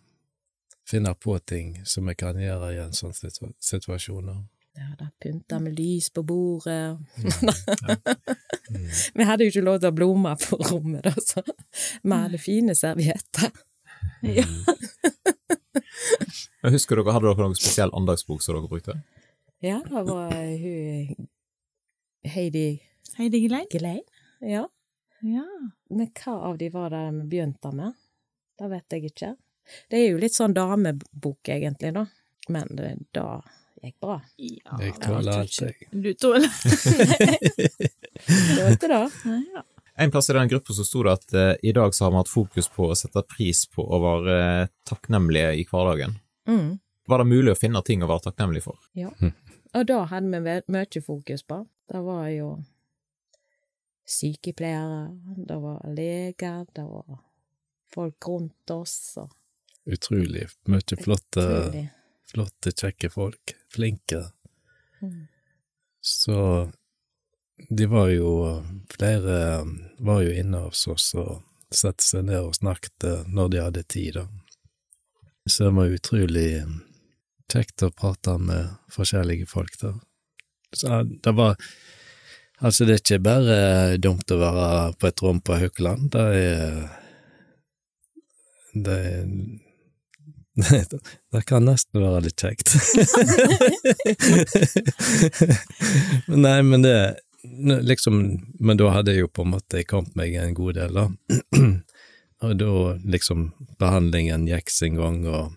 finne på ting som vi kan gjøre i en sånn situa situasjon. Ja, da pynta med lys på bordet. Mm. Vi hadde jo ikke lov til å ha blomster på rommet, da, så vi hadde fine servietter. Ja. Jeg husker dere, Hadde dere noen spesiell andagsbok som dere brukte? Ja, det var hun Heidi Heidi Glein? Gelein Ja. Ja. Men hva av de var det vi begynte med? Det vet jeg ikke. Det er jo litt sånn damebok, egentlig, da. Men det, da gikk bra. ja. Jeg tåler alt, jeg. Du tåler Det det. ja. En plass i den gruppa så sto det at eh, i dag så har vi hatt fokus på å sette pris på å være eh, takknemlige i hverdagen. Mm. Var det mulig å finne ting å være takknemlig for? Ja. Og da hadde vi mye fokus på. Det var jo sykepleiere, det var leger, det var folk rundt oss, og Utrolig mye flotte, utrolig. flotte, kjekke folk. Flinke. Mm. Så de var jo Flere var jo inne hos oss og satte seg ned og snakket eh, når de hadde tid, da. Så det var utrolig kjekt å prate med forskjellige folk, da. Så det var Altså, det er ikke bare dumt å være på et rom på Haukeland, det er det, det, det kan nesten være litt kjekt. Nei, men det liksom Men da hadde jeg jo på en måte kommet meg en god del, da. og da liksom Behandlingen gikk sin gang, og,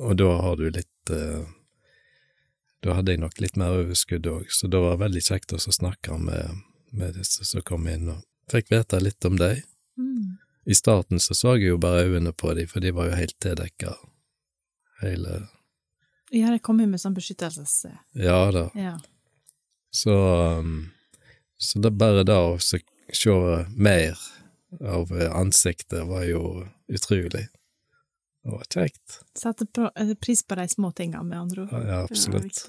og da har du litt uh, Da hadde jeg nok litt mer overskudd òg, så det var veldig kjekt å snakke med, med disse som kom inn, og fikk vite litt om dem. Mm. I starten så så jeg jo bare øynene på dem, for de var jo helt tildekka. Hele Ja, det kom jo med sånn beskyttelses... Ja da. Ja. Så um, Så det bare da å se se mer av ansiktet var jo utrolig. Det var kjekt. Satte eh, pris på de små tingene, med andre ord. Ja, Det absolutt.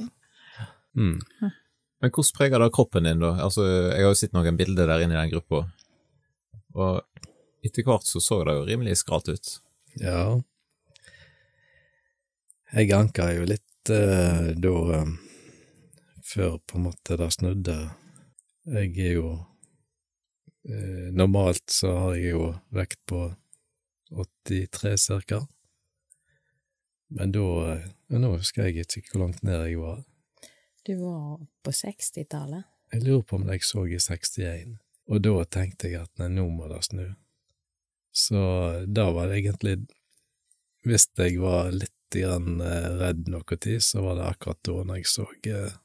Mm. Men hvordan preger det kroppen din, da? Altså, jeg har jo sett noen bilder der inne i den gruppa, og etter hvert så så det jo rimelig skralt ut. Ja. Jeg anka jo litt eh, da eh, før på en måte det snudde. Jeg er jo eh, Normalt så har jeg jo vekt på 83 cirka. Men da eh, Nå husker jeg ikke hvor langt ned jeg var. Du var på 60-tallet. Jeg lurer på om jeg så i 61, og da tenkte jeg at nei, nå må det snu. Så da var det egentlig Hvis jeg var litt eh, redd noe tid, så var det akkurat da når jeg så eh,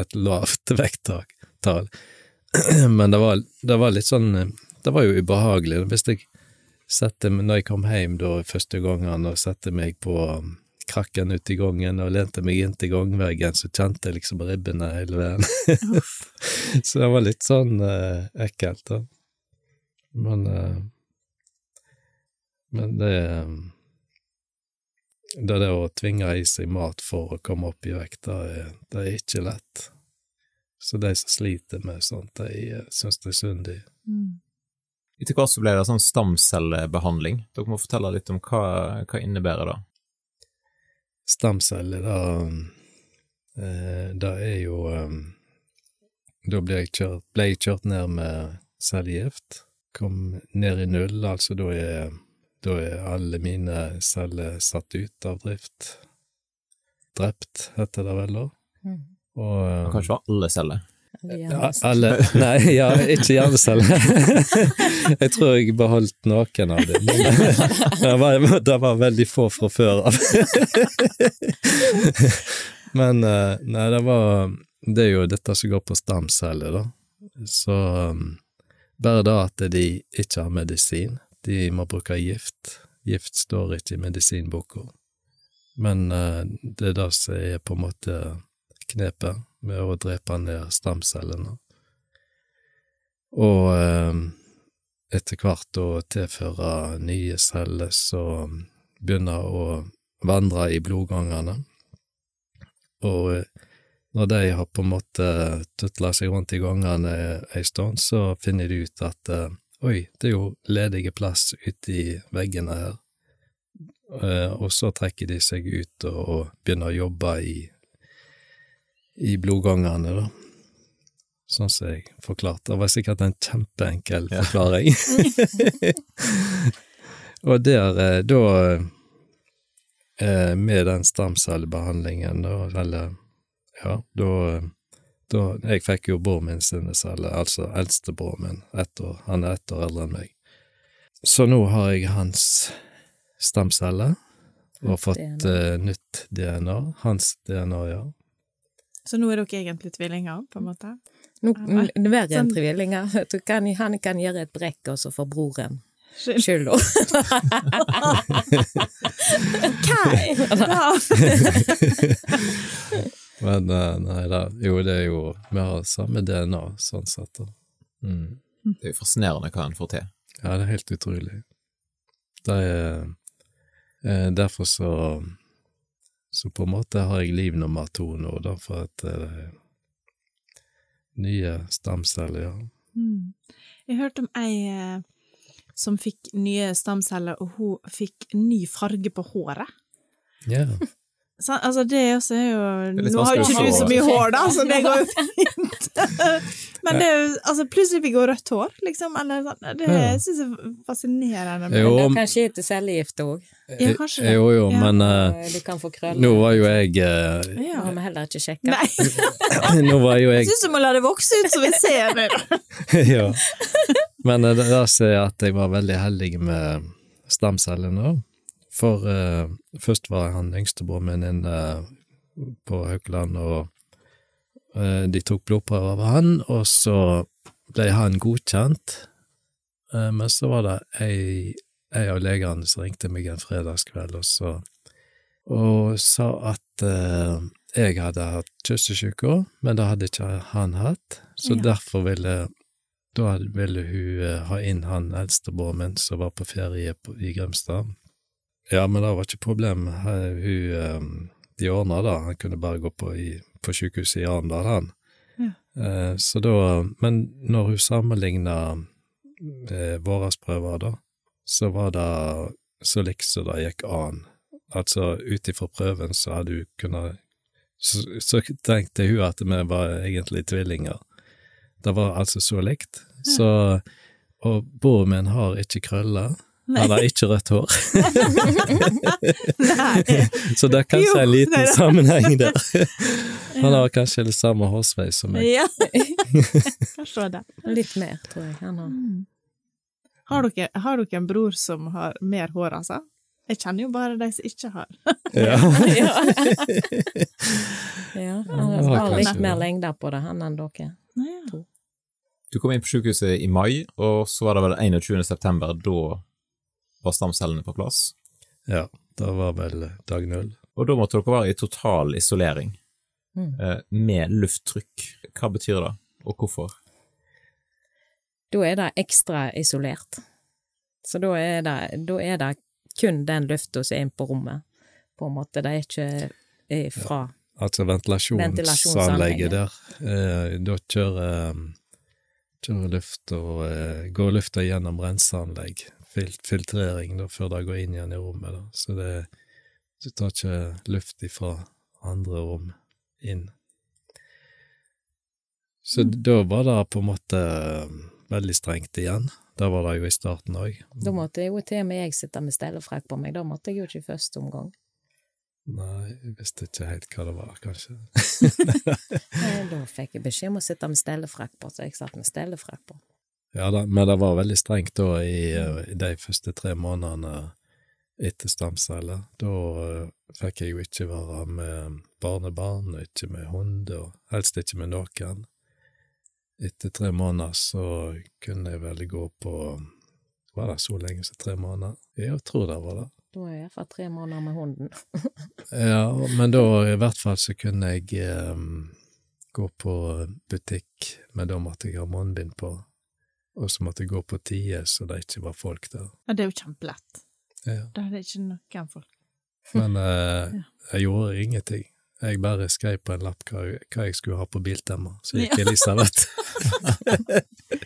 et lavt vekttall. Men det var, det var litt sånn eh, Det var jo ubehagelig. Hvis jeg sette, når jeg kom hjem da første gangen og satte meg på um, krakken ute i gangen og lente meg inntil gangveggen, så kjente jeg liksom ribbene hele veien. så det var litt sånn eh, ekkelt, da. Men eh, Men det eh, Det der å tvinge i seg mat for å komme opp i vekt, det er, det er ikke lett. Så de som sliter med sånt, de eh, syns det er synd i. Mm. Etter hvert så ble det sånn stamcellebehandling. Dere må fortelle litt om hva, hva innebærer det. Stamceller, da eh, Det er jo eh, Da ble jeg kjørt, ble jeg kjørt ned med cellegift. Kom ned i null, altså da er, da er alle mine celler satt ut av drift. Drept, heter det vel da. Mm. Og kanskje Det var alle celler. Ja, alle Nei, ja, ikke hjerneceller. jeg tror jeg beholdt noen av dem, det var, det var veldig få fra før av. men eh, nei, det var Det er jo dette som går på stamceller, da. Så um, bare det at de ikke har medisin, de må bruke gift. Gift står ikke i medisinboka. Men uh, det er det som er på en måte knepet med å drepe ned stamcellene. Og uh, etter hvert å tilføre nye celler som begynner å vandre i blodgangene. Og eh, når de har på en måte tutla seg rundt i gangene ei stund, så finner de ut at oi, det er jo ledige plass ute i veggene her. Eh, og så trekker de seg ut og, begynner å jobbe i i blodgangene, da. Sånn som jeg forklarte. Det var sikkert en kjempeenkel Ja. forklaring. og der, eh, da eh, Med den stamcellebehandlingen, da, eller Ja, da da, jeg fikk jo bror min sin celler, altså eldstebroren min, ett år, han er ett år eldre enn meg. Så nå har jeg hans stamcelle og fått DNA. eh, nytt DNA, hans DNA, ja. Så nå er dere egentlig tvillinger, på en måte? Nå, er n- verre enn tvillinger. Kan, han kan gjøre et brekk, og så får broren Skyld. skylda. Ja. Men eh, nei da, jo det er jo Vi har samme DNA, sånn sett. Mm. Det er jo fascinerende hva en får til. Ja, det er helt utrolig. Det er eh, Derfor så Så på en måte har jeg liv nummer to nå, da, for at eh, Nye stamceller, ja. Mm. Jeg hørte om ei eh, som fikk nye stamceller, og hun fikk ny farge på håret. Ja, Så, altså, det også er jo er Nå har jo ikke du så mye hår, da, så det går jo fint. Men det er jo altså, Plutselig fikk hun rødt hår, liksom. Eller, sånn. det Ja. syns jeg er fascinerende. Jo, Det kan skje etter cellegift òg. Ja, kanskje det. Jo, jo, Ja. men eh, Du kan få krøller. nå var jo jeg uh, Ja. har vi heller ikke sjekka. Nei, Nå var jo jeg jeg syns du må la det vokse ut, så vi ser det. ja. Men uh, det der ser jeg at jeg var veldig heldig med stamcellene. For uh, først var han yngstebroren min inne på Haukeland, og uh, de tok blodprøver av han, og så ble han godkjent. Eh, men så var det ei, ei av legene som ringte meg en fredagskveld og, så, og sa at eh, jeg hadde hatt kyssesyke, men det hadde ikke han hatt, så Ja. derfor ville da ville hun eh, ha inn han eldstebroren min som var på ferie på, i Grimstad. Ja, men det var ikke problem. Hun, eh, de ordna det, han kunne bare gå på, i, på sykehuset i Arendal, han. Ja. Eh, så da, men når hun sammenligna eh, våre prøver, da, så var det så likt som det gikk an. Altså, ut ifra prøven så hadde hun kunnet så, så tenkte hun at vi var egentlig tvillinger. Det var altså så likt. Så, og broren min har ikke krøller. Han har ikke rødt hår. Så det er kanskje Jo, en liten da. sammenheng der. Han har kanskje det samme hårsveis som meg. Ja. kanskje det. Litt mer, tror jeg. Han har. Har dere, har dere en bror som har mer hår, altså? Jeg kjenner jo bare de som ikke har. Ja. ja, han har litt det. mer lengde på det, han enn dere. Ja. Du kom inn på sykehuset i mai, og så var det vel 21. september, da var stamcellene på plass. ja, det var vel dag null. Og da måtte dere være i total isolering, Mm. eh, med lufttrykk. Hva betyr det, og hvorfor? Da er det ekstra isolert. Så da er det, da er det kun den lufta som er inne på rommet, på en måte. Det er ikke er fra Altså ventilasjonsanlegget der. Eh, da kjører, eh, kjører luft og eh, går lufta gjennom renseanlegg, filtrering, da, før det går inn igjen i rommet. Da. Så det, du tar ikke luft ifra andre rom inn. Så da var det på en måte eh, veldig strengt igjen. Det var det jo i starten òg. Da måtte jo til og med jeg sitte med stellefrakk på meg, da måtte jeg jo ikke i første omgang. Nei, jeg visste ikke helt hva det var, kanskje. Da fikk jeg beskjed om å sitte med stellefrakk på, så jeg satt med stellefrakk på. Ja da, men det var veldig strengt da i, eh, i de første tre månedene etter stamceller. Da eh, fikk jeg jo ikke være med barnebarn, ikke med hund, og helst ikke med noen. Etter tre måneder så kunne jeg vel gå på Var det så lenge som tre måneder? Jeg tror det var det. Da er jeg iallfall tre måneder med hunden. Ja, men da i hvert fall så kunne jeg um, gå på butikk, men da måtte jeg ha munnbind på. Og så måtte jeg gå på tider så det ikke var folk der. Ja, det er jo kjempelett. Ja. Da er det ikke noen folk. Men eh, jeg gjorde ingenting. Jeg bare skrev på en lapp hva, hva jeg skulle ha på biltemmer, så gikk Ja. Elisabeth.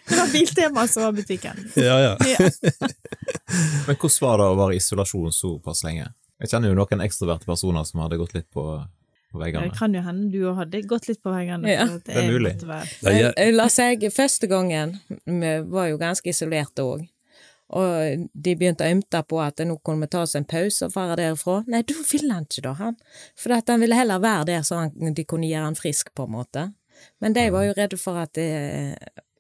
Det var Biltema som var butikken. ja, ja. Ja. Men hvordan var det å være i isolasjon såpass lenge? Jeg kjenner jo noen ekstroverte personer som hadde gått litt på, på Det kan jo hende du hadde gått litt på veggene. Ja. Det, Det er mulig. Det Jeg, jeg, la seg, første gangen vi var jo ganske isolerte òg. Og de begynte å ymte på at nå kunne vi ta oss en pause og fare derifra. Nei, da ville han ikke da, han. For at han ville heller være der så han, de kunne gjøre han frisk, på en måte. Men de var jo redde for at det,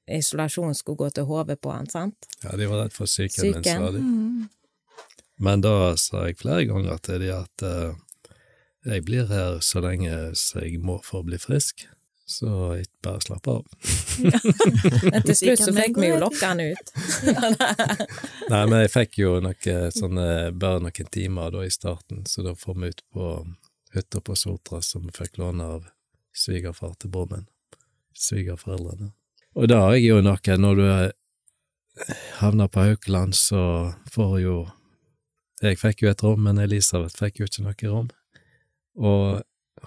isolasjonen skulle gå til hodet på han, sant? ja, de var redd for syken min, sa de. Mm. Men da sa jeg flere ganger til de at eh, jeg blir her så lenge så jeg må for å bli frisk. Så jeg bare slapp av. Men til slutt så fikk vi jo lokka han ut. Nei, men jeg fikk jo noe sånne, bare noen timer da i starten, så da får vi ut på hytta på Sotra som vi fikk låne av svigerfar til bror min. Svigerforeldrene. Og da har jeg jo noe, når du er- havner på Haukeland, så får jo Jeg fikk jo et rom, men Elisabeth fikk jo ikke noe rom. Og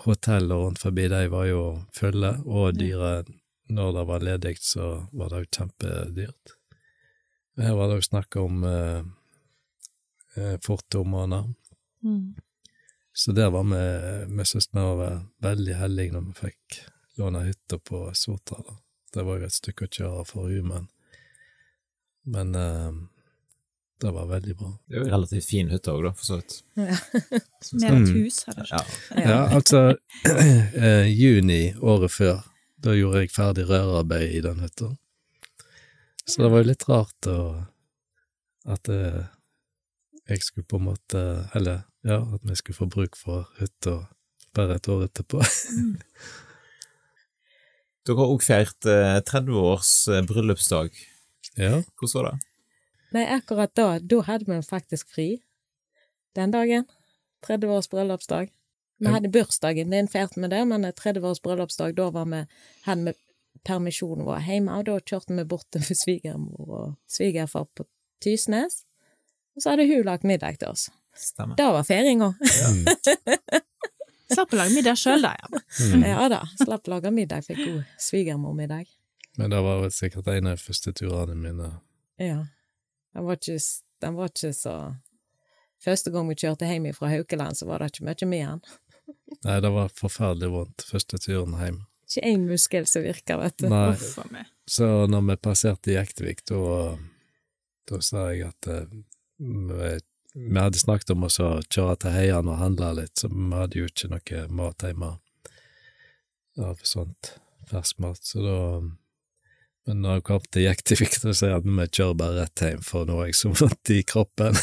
hotellet rundt forbi de var jo fulle, og dyre. Når det var ledig, så var det jo kjempedyrt. Her var det jo snakk om eh, eh, fort. Mm. Så der var vi, vi vi var veldig heldige når vi fikk låne hytta på Sotra. Da. Det var jo et stykke å kjøre for henne, men, men eh, det var veldig bra. Det er jo relativt fin hytte òg, da, for så vidt. Mer et hus, har det Ja. Ja, altså, eh, juni året før, da gjorde jeg ferdig rørarbeid i den hytta. Så det var jo litt rart å, at eh, jeg skulle på en måte, eller ja, at vi skulle få bruk for hytta bare et år etterpå. Dere har òg feirt eh, 30 års eh, bryllupsdag. ja, Hvordan var det? Nei, akkurat da, da hadde vi faktisk fri. Den dagen. 30 års bryllupsdag. Vi hadde bursdagen din, feirte med det, men 30 års bryllupsdag, da var vi, hadde vi permisjonen vår hjemme, og da kjørte vi bort til svigermor og svigerfar på Tysnes. Og så hadde hun lagt middag til oss. Stemmer. Det var feiringa. Slapp å lage middag sjøl, da, ja. mm. Ja da. Slapp å lage middag, fikk god svigermormiddag. Men det var vel sikkert en av de første turene mine. Ja. Den var ikke, den var ikke så Første gang vi kjørte hjem fra Haukeland, så var det ikke mye med den. Nei, det var forferdelig vondt første turen hjem. Ikke én muskel som virker, vet du. Nei, så når vi passerte Jektvik, da, da sa jeg at eh, vi, vi hadde snakket om å kjøre til Heian og handle litt, så vi hadde jo ikke noe mat hjemme av sånt ferskmat, så da Men når jeg kom til Jektvik, så at vi kjører bare rett hjem, for nå har jeg så vondt i kroppen.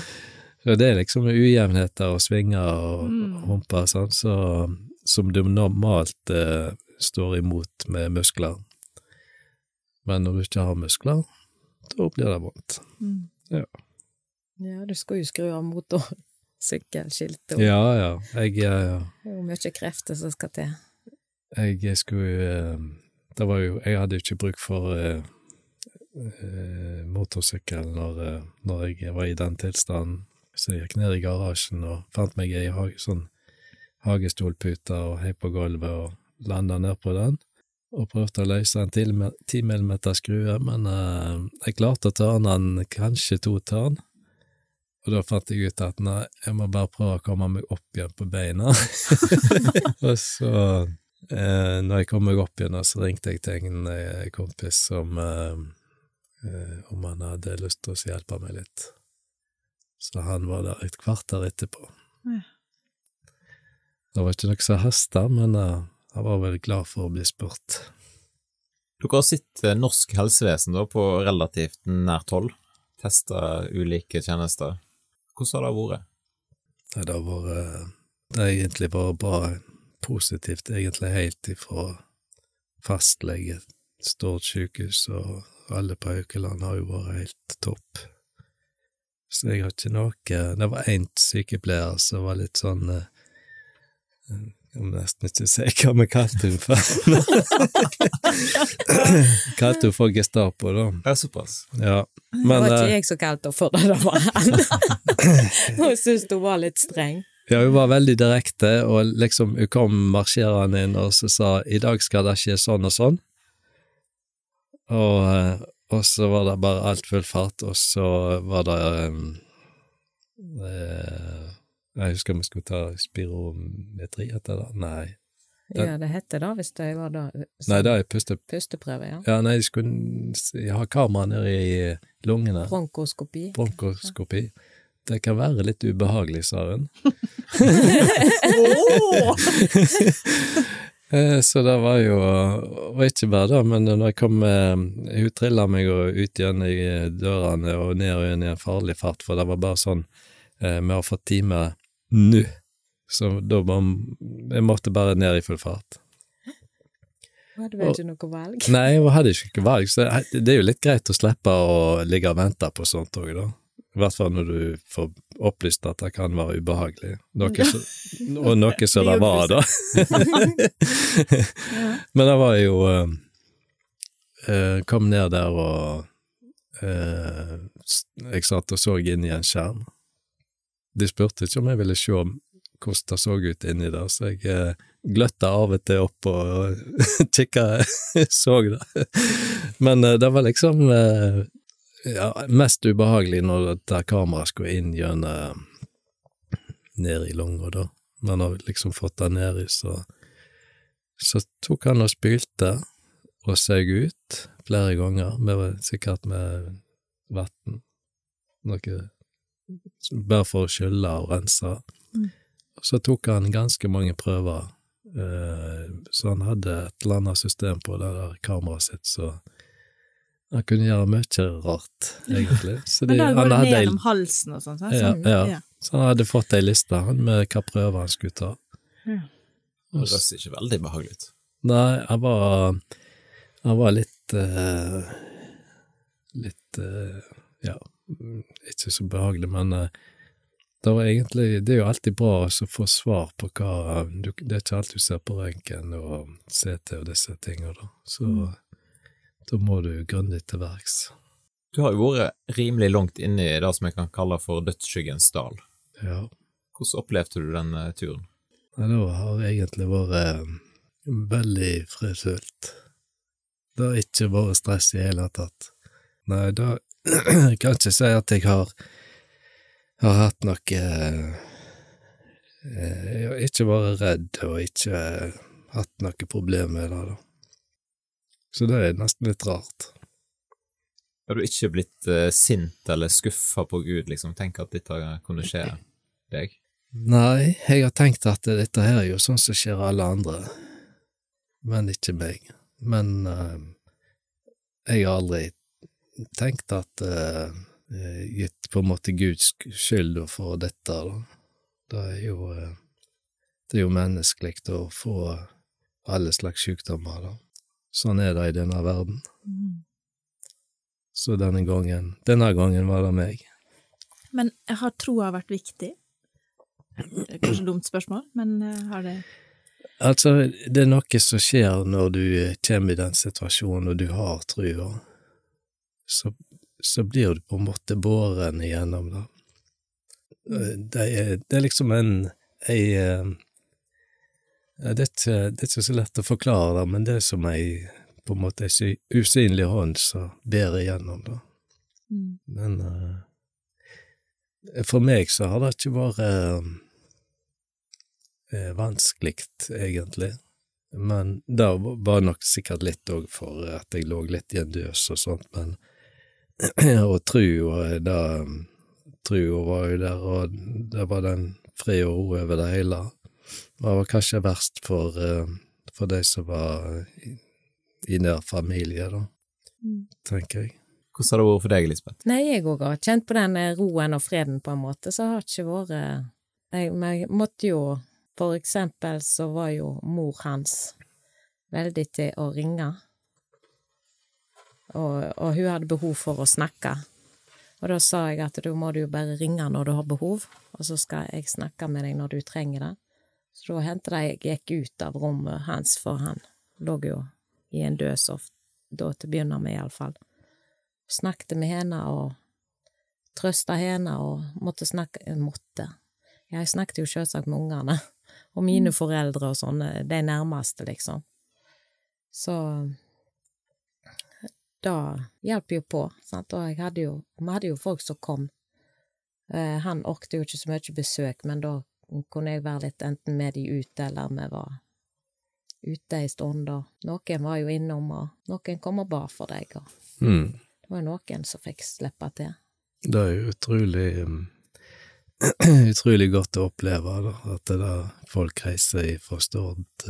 så det er liksom ujevnheter og svinger og Mm. humper sånn, så, som du normalt eh, står imot med muskler. Men når du ikke har muskler, da blir det vondt. Mm. Ja, du skal jo skru av motorsykkelskiltet. og Ja, ja. Jeg, eh, Det er jo mye krefter som skal til. jeg skulle eh, Det var jo Jeg hadde jo ikke bruk for eh, eh, motorsykkel når, eh, når jeg var i den tilstanden, så jeg gikk ned i garasjen og fant meg ei ha sånn hagestolpute og hei på gulvet og landa ned på den. Og prøvde å løse en ti millimeter skrue, men eh, jeg klarte å tørne den kanskje to tørn. Og da fant jeg ut at nei, jeg må bare prøve å komme meg opp igjen på beina. og så, eh, når jeg kom meg opp igjen, så ringte jeg til en eh, kompis om, eh, eh, om han hadde lyst til å hjelpe meg litt. Så han var der et kvarter etterpå. Ja. Det var ikke noe som hasta, men uh, han var vel glad for å bli spurt. Dere har sett norsk helsevesen da på relativt nært hold. Testa ulike tjenester. Hvordan har det vært? Det har vært Det har egentlig vært bra positivt, egentlig helt ifra fastlege, Stord sykehus og alle på Haukeland har jo vært helt topp. Så jeg har ikke noe Det var én sykepleier som var litt sånn eh, Jeg må nesten ikke si hva vi kalte henne for. kalte henne for Gestapo, da. Ja, såpass. Ja. Det var eh, ikke jeg som kalte henne for det, det var han. Hun syntes hun var litt streng. Ja, hun var veldig direkte, og liksom hun kom marsjerende inn og så sa i dag skal det skje sånn og sånn. Og, eh, og så var det bare alt full fart, og så var det um, uh, Jeg husker vi skulle ta spirometri etter det. Nei. Ja, det heter det hvis det var da Nei, det er puste... pusteprøve, ja. Ja, nei, de skulle ha kamera nede i lungene. Bronkoskopi. Bronkoskopi. Det kan være litt ubehagelig, sa hun. Eh, Så det var jo Og ikke bare det, men når jeg kom Hun trilla meg ut igjen i dørene og ned og igjen i en farlig fart, for det var bare sånn eh, Vi har fått time nå, så da var Jeg måtte bare ned i full fart. Hun hadde vel ikke noe valg. Nei, jeg hadde ikke noe valg, så det det er jo litt greit å slippe å ligge og vente på sånt òg, da. I hvert fall når du får opplyst at det kan være ubehagelig. Noe så, og noe som det var, da. Men det var jo eh, eh, Kom ned der og eh, Jeg satt og så inn i en skjerm. De spurte ikke om jeg ville se hvordan det så ut inni der, så jeg eh, gløtta av og til opp og kikka, så det. Men eh, det var liksom ja, mest ubehagelig når dette kameraet skulle inn gjennom ned i lunga, da. Man har liksom fått det ned i, så Så tok han og spylte og saug ut flere ganger, med, sikkert med vann. Noe bare for å skylle og rense. Mm. Og så tok han ganske mange prøver, eh, så han hadde et eller annet system på det der kameraet sitt, så han kunne gjøre mye rart, egentlig. Så Men da han går det ned om gjennom halsen og sånn, Ja, Ja, Sånn, ja. Så han hadde fått ei liste han, med hva prøver han skulle ta. Ja. Det høres ikke veldig behagelig ut. Nei, han var Han var litt uh, Litt uh, Ja, mm, ikke så behagelig, men uh, det var egentlig Det er jo alltid bra å få svar på hva du, Det er ikke alt du ser på røntgen og CT og disse tingene, da. Så da må du grundig til verks. Du har jo vært rimelig langt inne i det som jeg kan kalle for dødsskyggens dal. Ja. Hvordan opplevde du den eh, turen? Nei, det har egentlig vært eh, veldig fredfullt. Det har ikke vært stress i hele tatt. Nei, da kan jeg ikke si at jeg har, har hatt noe eh, Jeg har ikke vært redd og ikke hatt noe problem med det, da. Så det er nesten litt rart. Har du ikke blitt uh, sint eller skuffa på Gud, liksom? Tenk at dette kunne skje deg? Nei, jeg har tenkt at dette her er jo sånn som skjer alle andre, men ikke meg. Men uh, jeg har aldri tenkt at uh, gitt på en måte Guds skyld for dette, da. Det er jo det er jo menneskelig å få alle slags sykdommer, da. Sånn er det i denne verden. Mm. Så denne gangen, denne gangen var det meg. Men har troa vært viktig? Kanskje dumt spørsmål, men eh, har det Altså, det er noe som skjer når du eh, kommer i den situasjonen og du har trua, så, så blir du på en måte båren igjennom det. Eh, Det er, det er liksom en ei det, er ikke, det er ikke så lett å forklare det, men det er som ei på en måte ei sy- usynlig hånd som bærer igjennom det. mm. Men uh, for meg så har det ikke vært eh, vanskelig, egentlig. Men det var nok sikkert litt òg for at jeg lå litt i en døs og sånt, men Og trua, da Trua var jo der, og det var den fred og ro over det hele. Det var kanskje verst for, eh, for de som var i, i nær familie, da, Mm. tenker jeg. Hvordan har det vært for deg, Lisbeth? Nei, jeg òg har kjent på den eh, roen og freden på en måte, så har det ikke vært jeg, Men jeg måtte jo For eksempel så var jo mor hans veldig til å ringe, og, og hun hadde behov for å snakke. Og da sa jeg at da må du jo bare ringe når du har behov, og så skal jeg snakke med deg når du trenger det. Så da hendte det jeg gikk ut av rommet hans, for han lå jo i en døs, of- da til å begynne med, iallfall snakket med henne og trøsta henne og måtte snakke eh, Måtte. Jeg snakket jo selvsagt med ungene og mine foreldre og sånne, de nærmeste, liksom. Så da hjalp jo på, sant, og jeg hadde jo Vi hadde jo folk som kom. Eh, han orket jo ikke så mye besøk, men da kunne jeg være litt enten med de ute, eller vi var ute en stund, og noen var jo innom, og noen kom og ba for deg, og Mm. det var noen som fikk slippe til. Det er jo utrolig um, utrolig godt å oppleve, da, at det der folk reiser fra Stord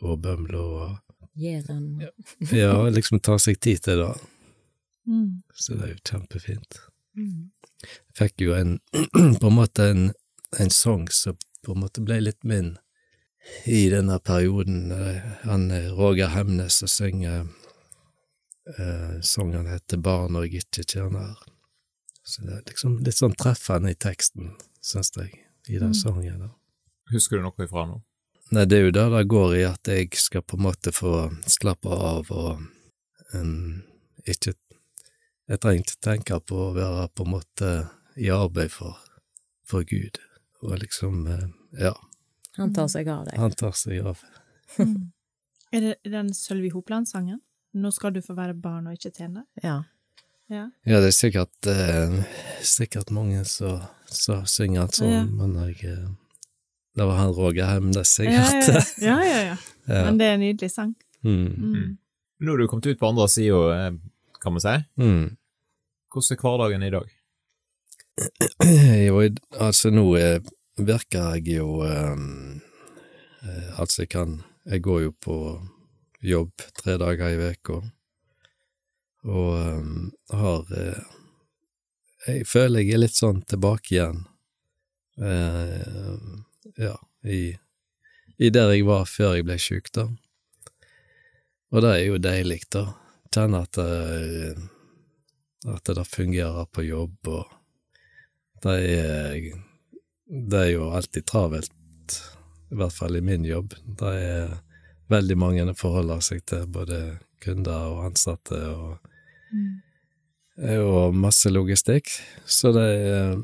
og Bømlo og Jæren ja, liksom ta seg tid til det. Mm. Så det er jo kjempefint. Mm. Fikk jo en på en måte en, en sang som på en måte ble litt min i denne perioden. Eh, Han eh, Roger Hemnes som synger eh, sangen heter Barn og jeg ikke tjener. Så det er liksom litt sånn treffende i teksten, syns jeg, i den Mm. sangen. da. Husker du noe ifra nå? Nei, det er jo det det går i, at jeg skal på en måte få slappe av og um, ikke Jeg trenger ikke tenke på å være på en måte i arbeid for, for Gud, og liksom, eh, ja, Han tar seg av deg. han tar seg av. Mm. Er det den Sølvi Hopland-sangen? Nå skal du få være barn og ikke tjene'? Ja. Ja. Ja, det er sikkert, eh, sikkert mange som synger sånn, Ja. men jeg eh, Det var han Roger Hemnes sikkert. Ja, ja, ja, ja, ja. Ja. Men det er en nydelig sang. Mm. Mm. Nå har du kommet ut på andre sida, kan man si. Mm. Hvordan er hverdagen i dag? Jo, altså nå virker jeg jo eh, Altså, jeg kan Jeg går jo på jobb tre dager i veka, og um, har uh, Jeg føler jeg er litt sånn tilbake igjen, uh, ja, i, i der jeg var før jeg ble sjuk, da. Og det er jo deilig, da. Kjenne at det, at det fungerer på jobb, og det er, det er jo alltid travelt, i hvert fall i min jobb. Det er veldig mange å forholde seg til, både kunder og ansatte, og, jo masse logistikk. Så det er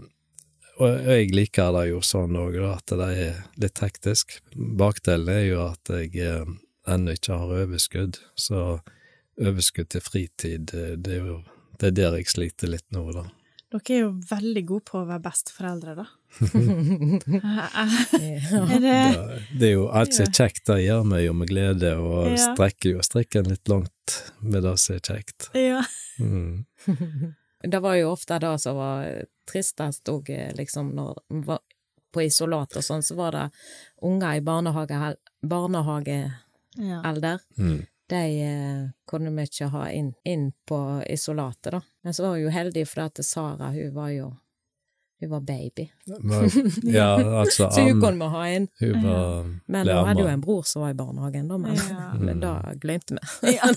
Og jeg liker det jo sånn òg, at det er litt hektisk. Bakdelen er jo at jeg eh, ennå ikke har overskudd, så overskudd til fritid, eh, det er jo det er der jeg sliter litt nå, da. Dere er jo veldig gode på å være besteforeldre, da. Er det Det, det er jo alt som er kjekt, det gjør meg jo med glede, og Ja. strekker jo strikken litt langt med det som er kjekt. Ja. Mm. Det var jo ofte det som var tristest òg, liksom, når vi var på isolat og sånn, så var det unger i barnehage, barnehagealder. ja. Mm. De eh, kunne vi ikke ha inn, inn på isolatet, da. Men så var hun jo heldige, for at Sara, hun var jo Hun var baby. Men, ja, altså Så hun kunne vi ha inn. Hun var Men hun hadde jo en bror som var i barnehagen, da, men, Ja. men da glemte vi. ja.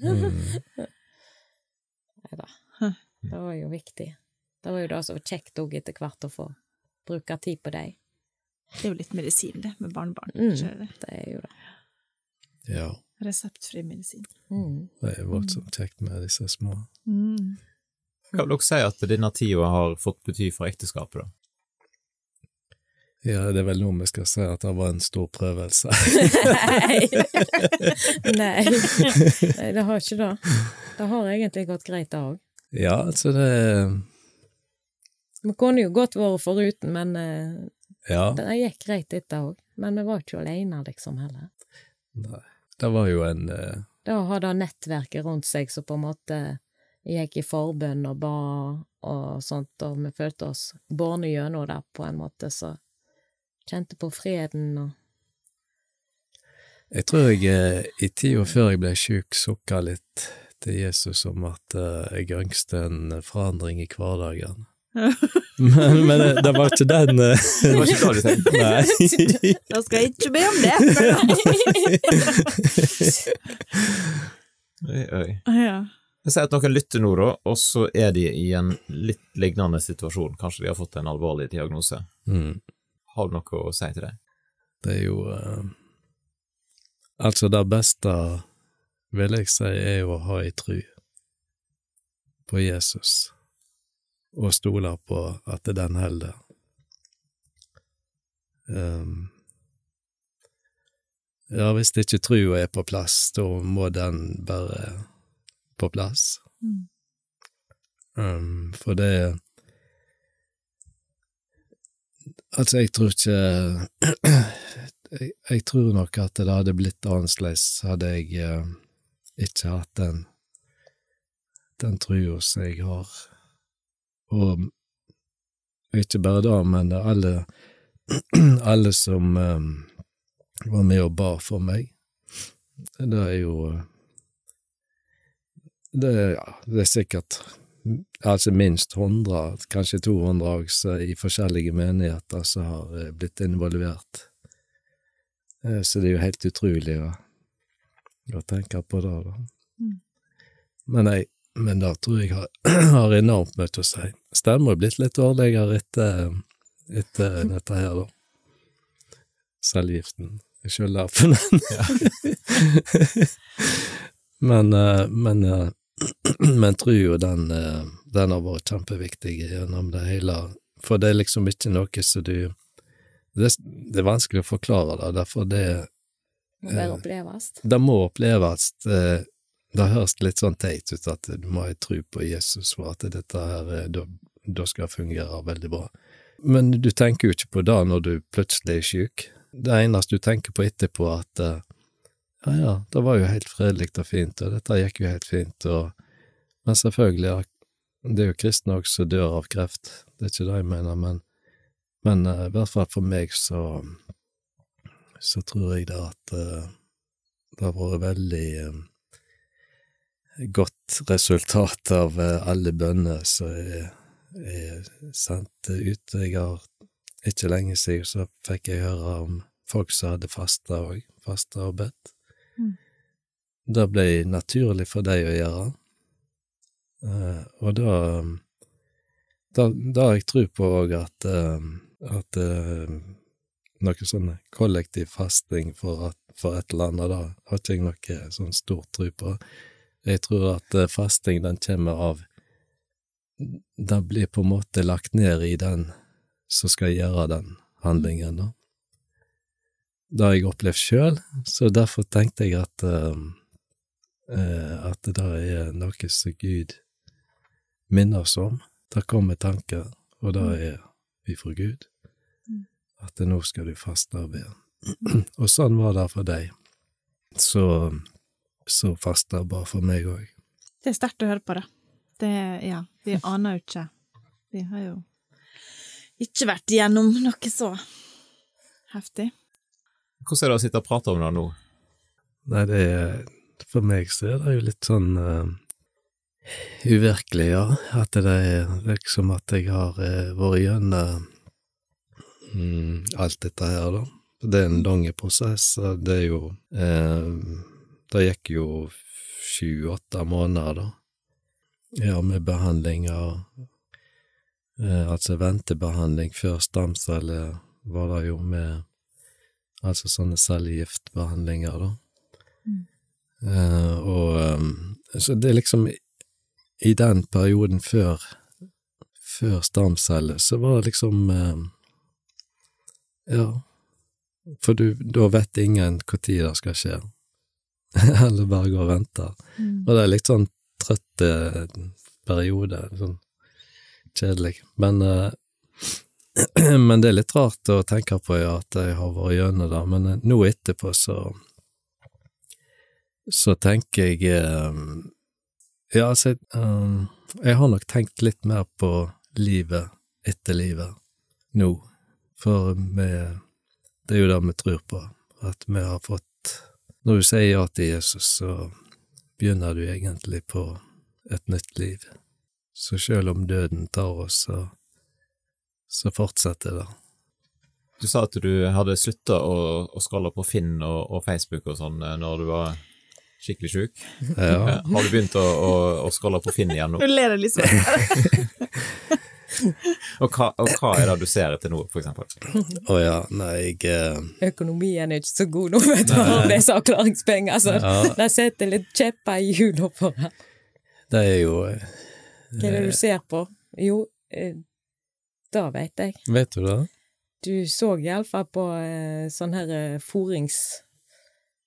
Mm. Neida. Det var jo viktig. Det var jo det som var kjekt òg etter hvert å få bruke tid på dem. Det er jo litt medisin, det, med barnebarn. Mm. Det er jo det. Ja, Reseptfri medisin. Mm. det er voldsomt kjekt med disse små. Mm. Hva vil dere si at denne tida har fått bety for ekteskapet, da? Ja, det er vel nå vi skal si at det var en stor prøvelse. Nei. Nei. Nei, det har ikke det. Det har egentlig gått greit, det òg. ja, altså det Vi kunne jo godt vært foruten, men eh, Ja. det gikk greit, dette òg. Men vi var ikke alene, liksom, heller. Nei. Det var jo en uh... Det å ha det nettverket rundt seg som på en måte gikk i forbønn og ba og sånt, og vi følte oss bårne gjennom det på en måte, så kjente på freden og Jeg tror jeg eh, i tida før jeg ble sjuk, sukka litt til Jesus om at eh, jeg ønsket en forandring i hverdagen. Men, men det, det var ikke den eh, Det var ikke det du tenkte? Nei. Da skal jeg ikke be om det! Oi, oi. ja. Jeg sier at noen lytter nå, da, og så er de i en litt lignende situasjon. Kanskje de har fått en alvorlig diagnose. Mm. Har du noe å si til det? Det er jo eh, Altså, det beste, vil jeg si, er jo å ha ei tru på Jesus, og stoler på at den holder. Um, ja, hvis ikke trua er på plass, da må den bare på plass. Mm. Um, for det Altså, jeg tror ikke jeg, jeg tror nok at det hadde blitt annerledes hadde jeg uh, ikke hatt den den trua som jeg har. Og ikke bare det, men alle alle som um, var med og ba for meg. Det er jo det, er- ja, det er sikkert altså minst 100, kanskje 200 også, i forskjellige menigheter som har eh, blitt involvert. Eh, Så det er jo helt utrolig å, å tenke på det, da. Mm. Men, jeg, men det tror jeg har, har enormt mye å si. Stemmer blitt litt dårligere etter, etter dette her, da. På den. men, eh, men, eh, men tror jo den, eh, den har vært kjempeviktig gjennom det hele, for det er liksom ikke noe som du det, det er vanskelig å forklare det, derfor det må bare Eh, oppleves. det må oppleves. eh, det høres litt sånn teit ut at du må ha tro på Jesus for at dette her eh, da, skal fungere veldig bra. Men du tenker jo ikke på det når du plutselig er syk. Det eneste du tenker på etterpå, er at eh, ja, ja, det var jo helt fredelig og fint, og dette gikk jo helt fint, og Men selvfølgelig, det er jo kristne også som dør av kreft, det er ikke det jeg mener, men, men uh, i hvert fall for meg så så tror jeg det at uh, det har vært veldig eh, godt resultat av eh, alle bønner som er, er sendt ut. Jeg har ikke lenge siden så fikk jeg høre om folk som hadde fasta òg, fasta og bedt. Mm. Det ble naturlig for dem å gjøre, Uh, og da da, da jeg tro på òg at, uh, at uh, noe sånn kollektiv fasting for, at, for et eller annet, da har ikke jeg noe sånn stor tro på. Jeg tror at eh, fasting, den kommer av Den blir på en måte lagt ned i den som skal gjøre den handlingen, da. Det har jeg opplevd sjøl, så derfor tenkte jeg at eh, eh, at det er noe som Gud minner oss om. Det kommer tanker, og det er ifra Gud at nå skal du faste og be. og sånn var det for deg. Så, så fasta bare for meg òg. Det er sterkt å høre på det. Det, ja, vi aner jo ikke. Vi har jo ikke vært igjennom noe så heftig. Hvordan er det å sitte og prate om det nå? Nei, det er For meg så er det jo litt sånn uh, uvirkelig, ja. At det er liksom at jeg har uh, vært gjennom uh, alt dette her, da. Det er en lang prosess, og det er jo eh, Det gikk jo sju-åtte måneder, da. Ja, med behandlinger eh, Altså ventebehandling før stamceller var det jo med Altså sånne cellegiftbehandlinger, da. Eh, og eh, Så det er liksom I den perioden før før stamceller, så var det liksom eh, ja, for du, da vet ingen når det skal skje. Eller bare går og venter. Mm. Og det er litt sånn trøtt periode, sånn kjedelig. Men, uh, men det er litt rart å tenke på, ja, at jeg har vært gjennom det. Men eh, nå etterpå så så tenker jeg eh, Ja, altså, eh, jeg har nok tenkt litt mer på livet etter livet nå. For vi, det er jo det vi tror på, at vi har fått Når du sier ja til Jesus, så begynner du egentlig på et nytt liv. Så selv om døden tar oss, så, så fortsetter det. Du sa at du hadde slutta å, å scrolle på Finn og, og Facebook og sånn eh, når du var skikkelig sjuk. Ja. Har du begynt å, å, å scrolle på Finn igjen nå? Nå ler jeg litt sånn. Og hva, og hva er det du ser etter nå, for eksempel? Å ja, nei, jeg eh, Økonomien er ikke så god nå, vet du, for disse avklaringspenger, så Ja. det setter litt kjepper i hjulene for deg. Det er jo eh, Hva er det du ser på? Jo, eh, det vet jeg. Vet du det? Du så iallfall på eh, sånn her eh,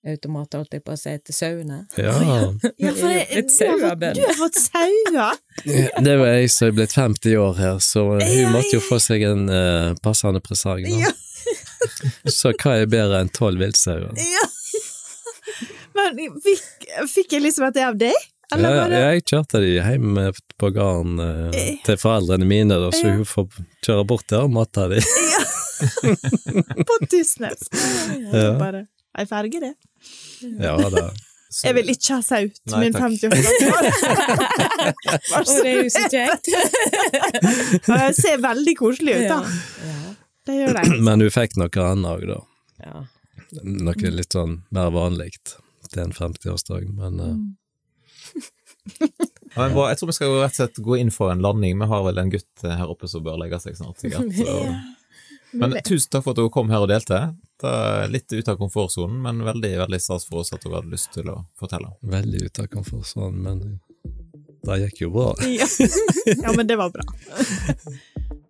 fôringsautomat, holdt jeg på å si, til sauene. Ja. Ja, for det, Litt du, har fått, sauebønn. du har fått sauer! Det var jeg som er blitt 50 år her, så hun måtte jo få seg en uh, passende presang. Ja. Så hva er bedre enn tolv viltsauer? ja. Men fikk, fikk jeg liksom dette av deg? Ja, ja, jeg kjørte de hjem eh, på gården eh, til foreldrene mine, da, så Ja. hun får kjøre bort der og mate de. på Tysnes? Ja. Bare ei ferge, det. Ja da. Jeg vil ikke ha sau til min takk. 50-årsdag. Og det er jo så kjekt. Det ser veldig koselig ut, da. Ja. Det gjør det. Men du fikk noe annet òg, da. Ja. Noe litt sånn mer vanlig til en 50-årsdag, men eh, Ja, men bra. Jeg tror vi skal rett og slett gå inn for en landing. Vi har vel en gutt eh, her oppe som bør legge seg snart, sikkert. Så. Men tusen takk for at du kom her og delte. Det er litt ut av komfortsonen, men veldig veldig stas for oss at du hadde lyst til å fortelle. veldig ut av komfortsonen, men det gikk jo bra. Ja. ja, men det var bra.